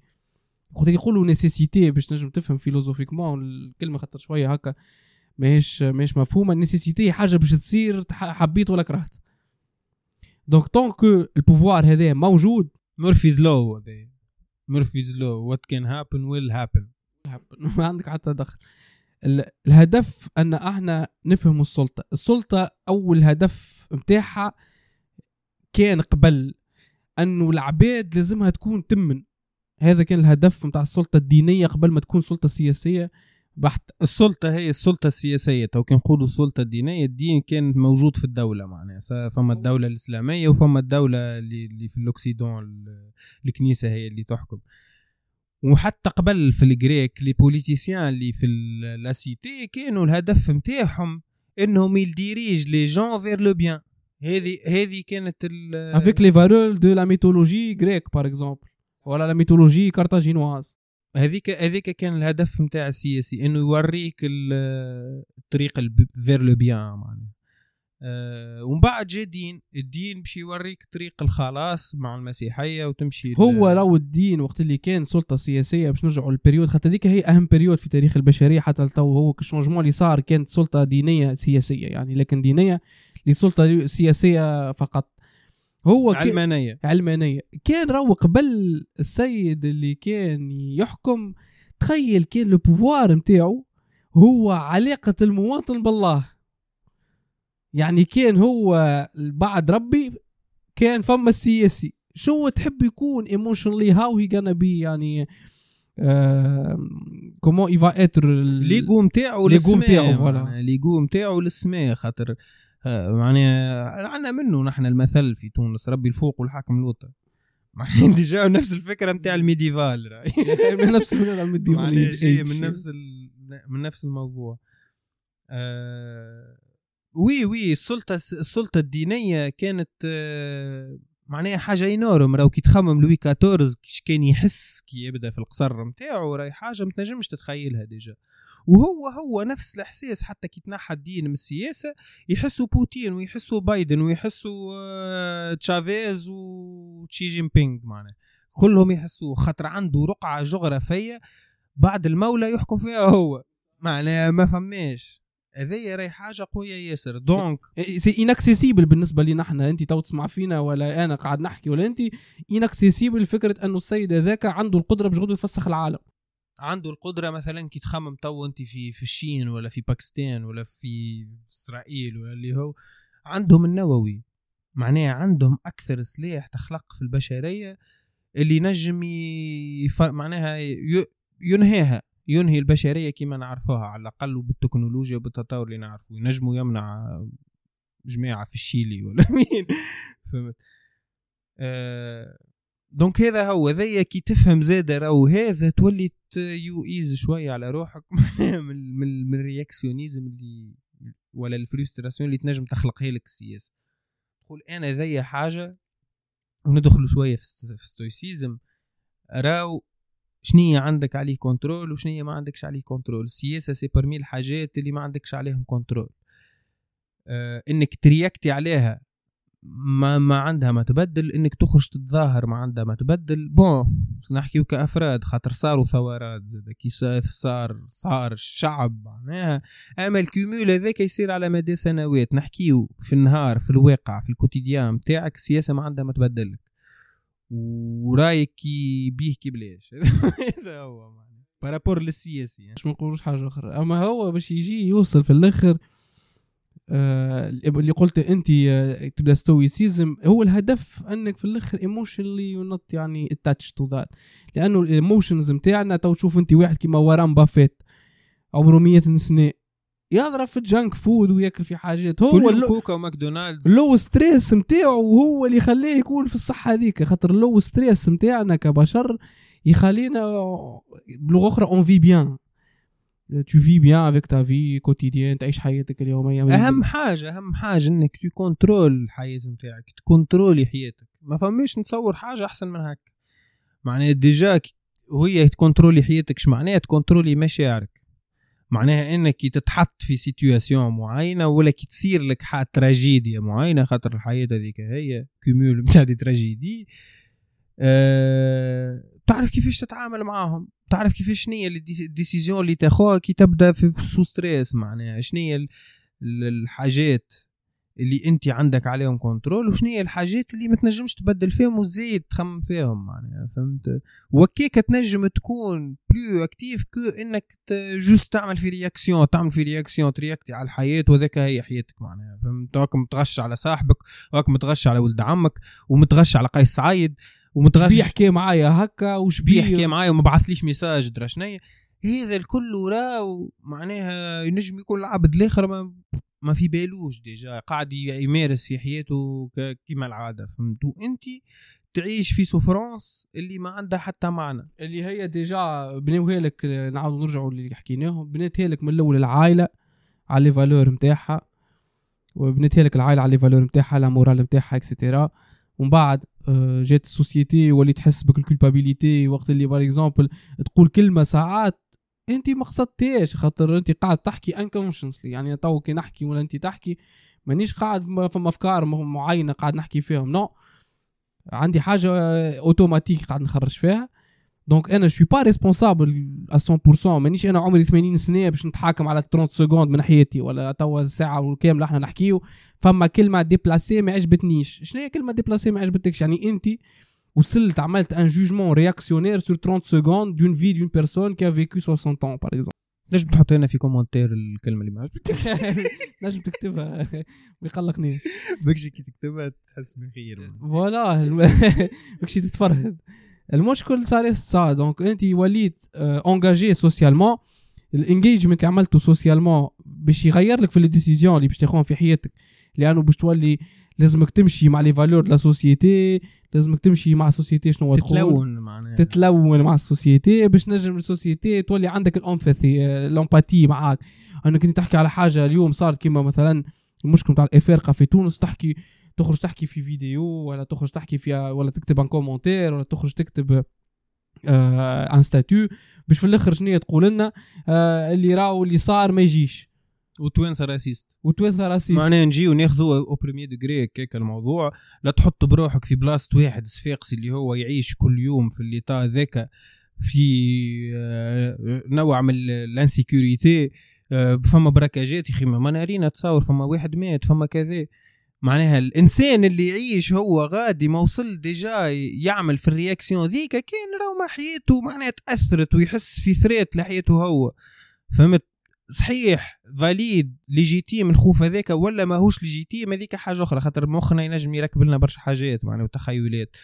وقت يقولوا nécessité باش تنجم تفهم philosophiquement الكلمة خاطر شوية هكا ماهيش ماهيش مفهومة. ال nécessité حاجة باش تصير حبيت ولا كرهت. donc donc ال pouvoir هذا موجود Murphy's law Murphy's law what can happen will happen ما عندك حتى دخل. ال- الهدف أن إحنا نفهم السلطة. السلطة أول هدف متاعها كان قبل أنه العباد لازمها تكون تمن. هذا كان الهدف متاع السلطة الدينية قبل ما تكون سلطة سياسية بحت. السلطة هي السلطة السياسية. تو كان نقولوا السلطة الدينية الدين كان موجود في الدولة معناها. فما الدولة الإسلامية وفما الدولة اللي, في ال Occident ال- الكنيسة هي اللي تحكم. وحتى قبل في ال grec les politiciens اللي في la cité كانوا الهدف نتاعهم إنهم ي dirigent les gens vers le bien هذه هذه كانت ال avec les valeurs de la mythologie grecque par exemple ولا la mythologie carthaginoise هذيك هذيك كان الهدف نتاع السياسي إنه يوريك ال- الطريق vers le bien معناها. آه، ومن بعد جا دين الدين باش يوريك طريق الخلاص مع المسيحية وتمشي هو لو الدين وقت اللي كان سلطة سياسية باش نرجعوا لل période خاطر هذيك هي أهم période في تاريخ البشرية. حتى لتو هو ال changement اللي صار كانت سلطة دينية سياسية يعني لكن دينية لسلطة سياسية فقط. هو علمانية. علمانية. كان roi قبل السيد اللي كان يحكم تخيل كان le pouvoir نتاعو هو علاقة المواطن بالله. يعني كان هو بعد ربي كان فما السياسي شو تحب يكون emotionally how he gonna be يعني comment il va être l'ego نتاعو l'ego نتاعو، voilà. l'ego نتاعو للسماء خاطر آه، معناها عندنا منه نحن المثل في تونس ربي الفوق والحاكم اللوطا معناها déjà نفس الفكرة نتاع ال médiéval. من نفس الفكرة ال médiéval جاية age. من نفس. من نفس الموضوع آه... oui oui السلطة السلطة الدينية كانت آه... معناها حاجة énorme راهو كي تخمم لوي 14 كيش كان يحس كي يبدأ في القصر نتاعو راهي حاجة ما تنجمش تتخيلها déjà. وهو هو نفس الإحساس. حتى كي تنحى الدين من السياسة يحسوا بوتين ويحسوا بايدن ويحسوا آه، تشافيز وتشي جين بينغ معناها. كلهم يحسوا خاطر عنده رقعة جغرافية بعد المولى يحكم فيها هو. معناها ما فماش. هذيا راهي حاجة قوية ياسر. donc c'est inaccessible بالنسبة لنا إحنا انت تو تسمع فينا ولا أنا قاعد نحكي ولا انت inaccessible فكرة انه السيد هذاك عنده القدرة باش غدو يفسخ العالم. عنده القدرة مثلا كي تخمم تو انت في في ال Chine ولا في باكستان ولا في إسرائيل ولا اللي هو. عندهم النووي. معناها عندهم أكثر سلاح تخلق في البشرية اللي نجم يف... معناها ي... ينهيها. ينهي البشرية كما نعرفوها على الأقل بالتكنولوجيا وبالتطور اللي نعرفه. ينجموا يمنع جماعة في الشيلي ولا مين. فهمت؟ آه donc هذا هو. ذي كي تفهم زاد راهو هذا تولي you ease شوية على روحك من من, من ال réactionnisme اللي ولا ال frustration اللي تنجم تخلقها لك السياسة. تقول أنا ذي حاجة وندخلوا شوية في stoïcisme راو شنية عندك عليه contrôle وشنية ما عندكش عليه contrôle السياسة c'est parmi الحاجات اللي ما عندكش عليهم كنترول آه إنك ترياكتي عليها ما ما عندها ما تبدل. إنك تخرج تتظاهر ما عندها ما تبدل. bon نحكيو كافراد خاطر صاروا ثورات زاد. كي صار صار الشعب معناها. أما ال cumul هذاك يصير على مدى سنوات. نحكيو في النهار في الواقع في ال quotidien نتاعك السياسة ما عندها ما تبدل لك ورأيك كي بيه كي بلاش. هذا هو par rapport للسياسي يعني. مش ما نقولوش حاجة أخرى. أما هو باش يجي يوصل في الآخر آه اللي قلت أنت تبدا stoïcisme هو الهدف أنك في الآخر emotionally not يعني attached to that لأنه ال emotions نتاعنا تو تشوف أنت واحد كيما Warren Buffett عمره 100 سنة. يضرب في ال junk food وياكل في حاجات. هو كل كوكا وماكدونالدز. ال low stress نتاعو هو اللي يخليه يكون في الصحة هذيك. خاطر ال low stress نتاعنا كبشر يخلينا بلغة أخرى on vit bien tu vis bien avec ta vie quotidienne تعيش حياتك اليومية. أهم حاجة أهم حاجة إنك ت contrôle الحياة نتاعك ت contrôler حياتك. ما فماش نتصور حاجة أحسن من هكا. معناها déjà وهي ت contrôler حياتك. اش معناها ت contrôler مشاعرك؟ معناها إنك تتحط في situation معينة ولا كي تصير لك تراجيديا معينة خاطر الحياة هذيك هي cumul نتاع des tragédies أه تعرف كيفاش تتعامل معاهم؟ تعرف كيفاش شنية ال décision اللي تاخوها كي تبدأ في sous stress معناها؟ شنية الحاجات؟ اللي انت عندك عليهم contrôle وشنو هي الحاجات اللي ما تنجمش تبدل فيهم وزيد تخمم فيهم معناها فهمت؟ وكيك تنجم تكون plus active que انك juste تعمل في réaction تعمل في réaction ترياكتي على الحياة وذاك هي حياتك معناها فهمت؟ هاك متغش على صاحبك وهاك متغش على ولد عمك ومتغش على قيس سعيد ومتغش يحكي معايا هكا وش بيحكي معايا وما بعثليش message درا شنيا هذا الكل راه معناها ينجم يكون العبد الآخر ما ما في بالوش déjà قاعد يمارس في حياته كما العادة فهمتوا أنت تعيش في souffrance اللي ما عندها حتى معنى. اللي هي déjà بنوها لك نعاودوا نرجعوا اللي حكيناهم بنيتها لك من الأول العائلة على les valeurs نتاعها وبنيتها لك العائلة على les valeurs نتاعها la morale نتاعها et cetera ومن بعد آه، جات ال société ولي تحس بال culpabilité وقت اللي par exemple تقول كلمة ساعات انت ما قصدتيش خاطر انت قاعد تحكي unconsciously يعني تو كي نحكي ولا انت تحكي مانيش قاعد فما أفكار معينة قاعد نحكي فيهم non عندي حاجة اوتوماتيك قاعد نخرج فيها. donc أنا je suis pas responsable 100% مانيش أنا عمري 80 سنة باش نتحاكم على 30 secondes من حياتي ولا توا ساعة كامله إحنا نحكيو فما كلمة déplacée ما عجبتنيش. شنو هي كلمة déplacée ما عجبتكش؟ يعني أنت وصلت عملت un jugement réactionnaire sur 30 secondes d'une vie d'une personne qui vécu 60 ans par exemple نجم تحط هنا في commentaire الكلمة اللي ما عجبتكش نجم تكتبها. ما يقلقنيش. بكشي كي تكتبها تحس بخير voilà بكشي تتفرهد. المشكل صار صار donc انت وليت engagé socialement ال engagement اللي عملته socialement باش يغير لك في ال décision اللي باش تاخذهم في حياتك. لأنه باش تولي لازمك تمشي مع les valeurs la société لازمك تمشي مع ال société شنو تتلون معناها. تتلون مع ال société باش نجم ال société تولي عندك ال empathy ال empathie معاك. انك انت تحكي على حاجة اليوم صارت كيما مثلا المشكل نتاع الافارقه في تونس تحكي تخرج تحكي في فيديو ولا تخرج تحكي في ولا تكتب un commentaire ولا تخرج تكتب آه un statut باش في الآخر شنو تقول لنا؟ آه اللي راهو اللي صار ما يجيش. وتوانسه racistes وتوانسه racistes معناها نجي وناخذوا au premier degré هكاك الموضوع. لا تحط بروحك في بلاصه واحد صفاقسي اللي هو يعيش كل يوم في l'état ذاك في آه، نوع من ال insécurité آه، فما براكاجات يا أخي ما نارينا تصور فما واحد مات فما كذا. معناها الإنسان اللي يعيش هو غادي ما وصل déjà يعمل في ال réaction ذيك كان راهو ما حياته معناها تأثرت ويحس في threat لحياته هو. فهمت؟ صحيح valide légitime الخوف هذاك ولا ماهوش légitime هذيك حاجة أخرى خاطر مخنا ينجم يركب لنا برشا حاجات معناها وتخيلات.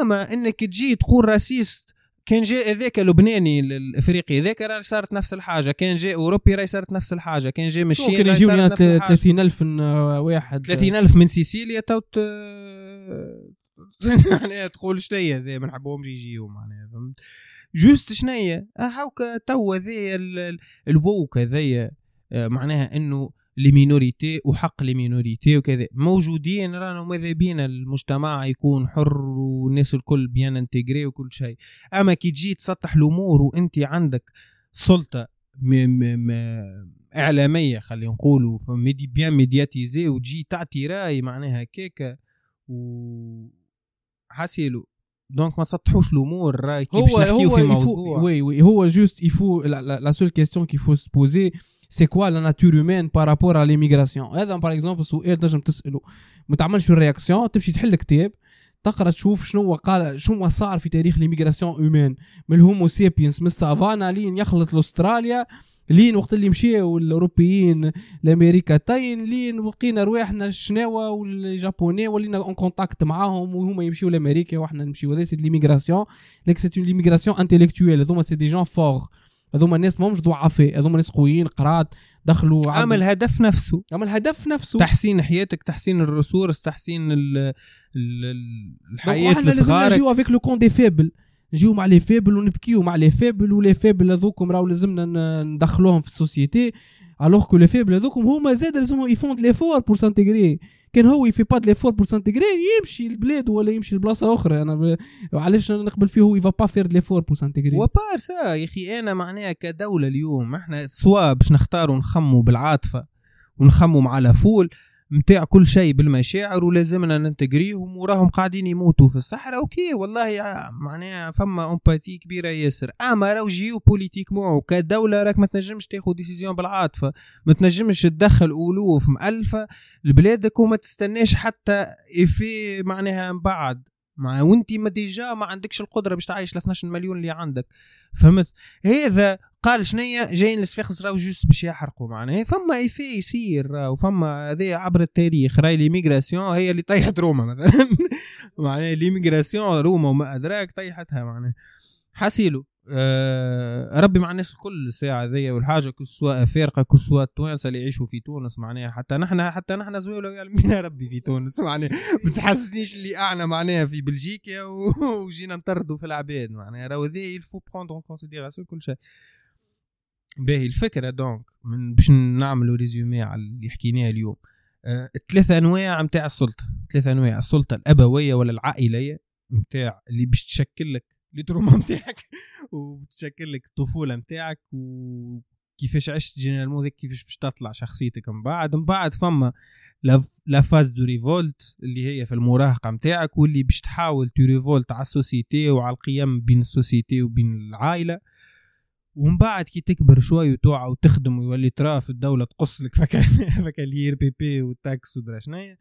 أما إنك تجي تقول raciste كان جاء ذاك اللبناني الإفريقي ذاك راه صارت نفس الحاجة كان جاء أوروبي راه صارت نفس الحاجة كان جاء مشي ممكن يجيو 30000 واحد. 30000 من سيسيليا تو معناها تقول شنيا ذا ما نحبهمش يجيو معناها فهمت؟ juste شنيا هاوكا توا ذا ال woke هذايا آه، معناها إنه les minorités وحق les minorités وكذا. موجودين رانا ماذا بينا؟ المجتمع يكون حر والناس الكل بيان intégrés وكل شيء. أما كي تجي تسطح الأمور وانت عندك سلطة م م م إعلامية خلينا نقولوا mais bien médiatisé وتجي تعطي رأي معناها كيكا و حاسيلو. donc ما تسطحوش الأمور راي كي باش نحكيو في موضوع وي وي هو juste il faut la seule question qu'il faut se poser c'est quoi la nature humaine par rapport على l'immigration هذا par exemple سؤال تنجم تساله ما تعملش réaction تمشي تحل كتاب تقرأ تشوف شنو قال شنو صار في تاريخ l'immigration humaine من ال Homo sapiens من السافانا لين يخلط لأستراليا لين وقت اللي مشاو الاوروبيين الامريكتين لين وقينا رواحنا الشناوة والجابوني ولينا en contact معاهم وهما يمشيو لأمريكا وحنا نمشيو. هذا c'est l'immigration ليك c'est l'immigration intellectuelle هذوما c'est des gens forts هذوما الناس ماهمش ضعفاء هذوما ناس قويين قرات دخلوا عمل هدف نفسه. عمل هدف نفسه. تحسين حياتك تحسين الـ ressources تحسين ال الحياة الصغار. نجيو avec le camp des faibles نجيو مع les faibles ونبكيو مع les faibles و les faibles هذوكم راهو لازمنا ندخلوهم في ال société alors que les faibles هذوكم هما زاد لازمهم يـ font l'effort pour s'intégrer كان هو il fait pas l'effort pour s'intégrer يمشي لبلاد ولا يمشي لبلاصة أخرى. أنا ب... علاش نقبل فيه؟ هو يفا با فير ليفور بور سانتيغري وبار سا يا أخي أنا معناها كدولة اليوم إحنا سوا باش نختاروا نخموا بالعاطفة ونخموا مع la foule. متاع كل شيء بالمشاعر ولازمنا ن intégrer يهم وراهم قاعدين يموتوا في الصحراء. OK والله معناها فما empathie كبيرة ياسر. أما راهو géopolitiquement كدولة راك ما تنجمش تاخذ décision بالعاطفة. ما تنجمش تدخل ألوف مألفة. لبلادك وما تستناش حتى effet معناها من بعد. مع وانت ما déjà ما عندكش القدرة باش تعيش ل 12 مليون اللي عندك. فهمت؟ هذا قال شنيا جايين لصفاقس راهو juste باش يحرقوا معناها. فما effet يصير وفما هذا عبر التاريخ راي l'immigration هي اللي طيحت روما مثلا. معناها l'immigration روما وما أدراك طيحتها معناها. حاسيلو. آه ربي مع الناس الكل الساعة ذي والحاجة كسوا أفارقة كسوا التوانسة اللي يعيشوا في تونس معناها حتى نحن حتى نحن زويلة يعلمنا ربي في تونس معناها ما تحسنيش اللي أعنا معناها في بلجيكا وجينا نطردوا في العباد معناها. راهو ذي il faut prendre considération كل شيء. باهي الفكرة donc من باش نعملوا résumé على اللي حكيناه اليوم. ثلاثة أنواع نتاع السلطة. ثلاثة أنواع السلطة الأبوية ولا العائلية نتاع اللي باش تشكل لك ال trauma نتاعك وبتشكل لك الطفولة نتاعك وكيفاش عشت généralement ذيك كيفاش باش تطلع شخصيتك من بعد. من بعد فما la phase de révolte اللي هي في المراهقة نتاعك واللي باش تحاول te révolte على ال société وعلى القيم بين ال société وبين العائلة. ومن بعد كي تكبر شوي وتوعى وتخدم ويولي ترى في الدولة تقص لك فك فك ال IRPP وال taxes ودرا شنيا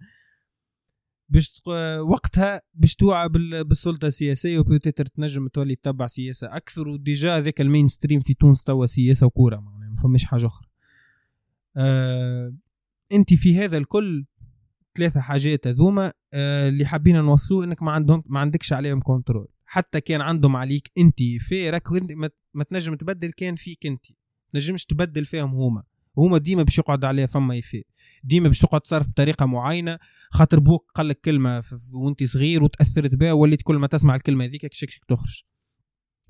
باش وقتها باش توعى بالسلطة السياسية و peut-être تنجم تولي تتبع سياسة أكثر و déjà ذاك ال mainstream في تونس توا سياسة وكورة معناها ما فماش حاجة أخرى. آه أنت في هذا الكل ثلاثة حاجات هذوما آه اللي حابين نوصلوه إنك ما عندهم ما عندكش عليهم contrôle حتى كان عندهم عليك أنت في راك ما تنجم تبدل كان فيك أنت. تنجمش تبدل فيهم هما. هما ديما باش يقعد عليها فما effet ديما باش تقعد تصرف بطريقة معينة خاطر بوك قال لك كلمة وانت صغير وتأثرت بها وليت كل ما تسمع الكلمة هذيك كشكشك تخرج.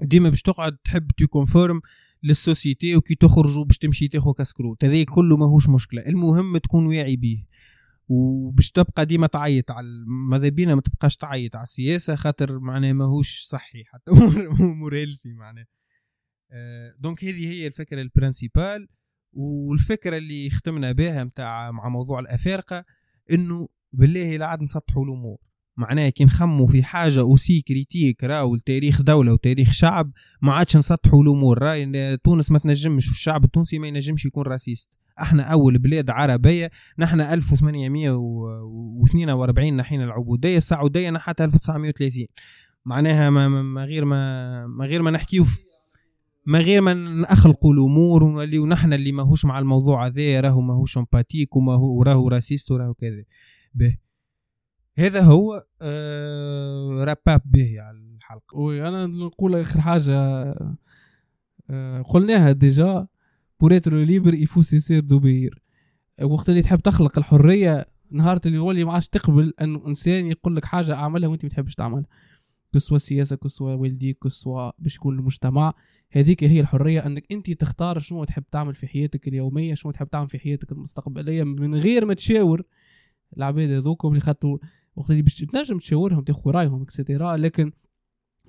ديما باش تقعد تحب te conforme لل société وكي تخرج باش تمشي تاخذ كاسكروت هذا كله ماهوش مشكلة. المهم تكون واعي بيه. وباش تبقى ديما تعيط على ماذا بينا ما تبقاش تعيط على السياسة خاطر معناها ماهوش صحي حتى. امور امور healthy معناها. آه، donc هذه هي الفكرة ال principale والفكرة اللي ختمنا بها متاع مع موضوع الأفارقة إنه بالله لا عاد نسطحوا الأمور. معناها كي نخموا في حاجة aussi critique راهو لتاريخ دولة وتاريخ شعب ما عادش نسطحوا الأمور. راي تونس ما تنجمش والشعب التونسي ما ينجمش يكون raciste. إحنا أول بلاد عربية نحن 1842 نحينا العبودية السعودية نحتها 1930 معناها ما, ما غير ما ما غير ما نحكيو ما غير ما نخلقوا الأمور ونوليو نحن اللي ماهوش مع الموضوع هذا راهو ماهوش empathique وما هو راهو raciste وراهو كذا. به. هذا هو آه راباب به على الحلقة. Oui أنا نقول آخر حاجة آه قلناها déjà pour être libre il faut cesser d'obéir وقت اللي تحب تخلق الحرية نهار اللي يولي ما عادش تقبل انه إنسان يقول لك حاجة أعملها وأنت ما تحبش تعملها. كسوا السياسة كسوا والديك كسوا باش يكون المجتمع. هذيك هي الحرية أنك أنت تختار شنو تحب تعمل في حياتك اليومية شنو تحب تعمل في حياتك المستقبلية من غير ما تشاور. العباد هذوكم اللي خاطروا وقت اللي باش تنجم تشاورهم تاخذ رأيهم et cetera لكن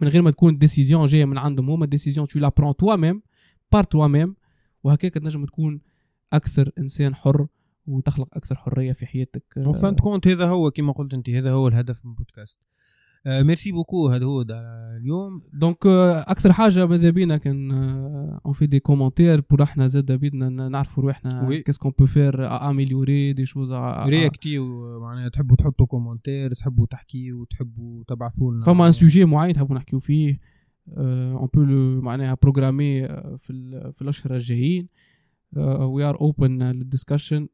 من غير ما تكون décision جاية من عندهم هما décision tu la prends toi-même par toi-même وهكاك تنجم تكون أكثر إنسان حر وتخلق أكثر حرية في حياتك. وفانت كونت هذا هو كما قلت أنت هذا هو الهدف من ال podcast merci beaucoup هذا هو اليوم. donc أكثر حاجة ماذا بينا؟ كان on fait des commentaires pour إحنا زاد بدنا نعرفوا روحنا qu'est-ce qu'on peut faire améliorer des choses réactif معناها تحبوا تحطوا commentaire تحبوا تحكيوا تحبوا تبعثوا لنا. فما un sujet معين تحبوا نحكيو فيه on peut معناها programmer في في الأشهر الجايين. we are open لل discussion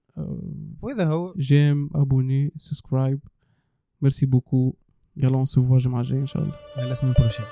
وهذا هو j'aime abonné subscribe merci beaucoup. يلا on se voit الجمعة الجاية إن شاء الله à la semaine prochaine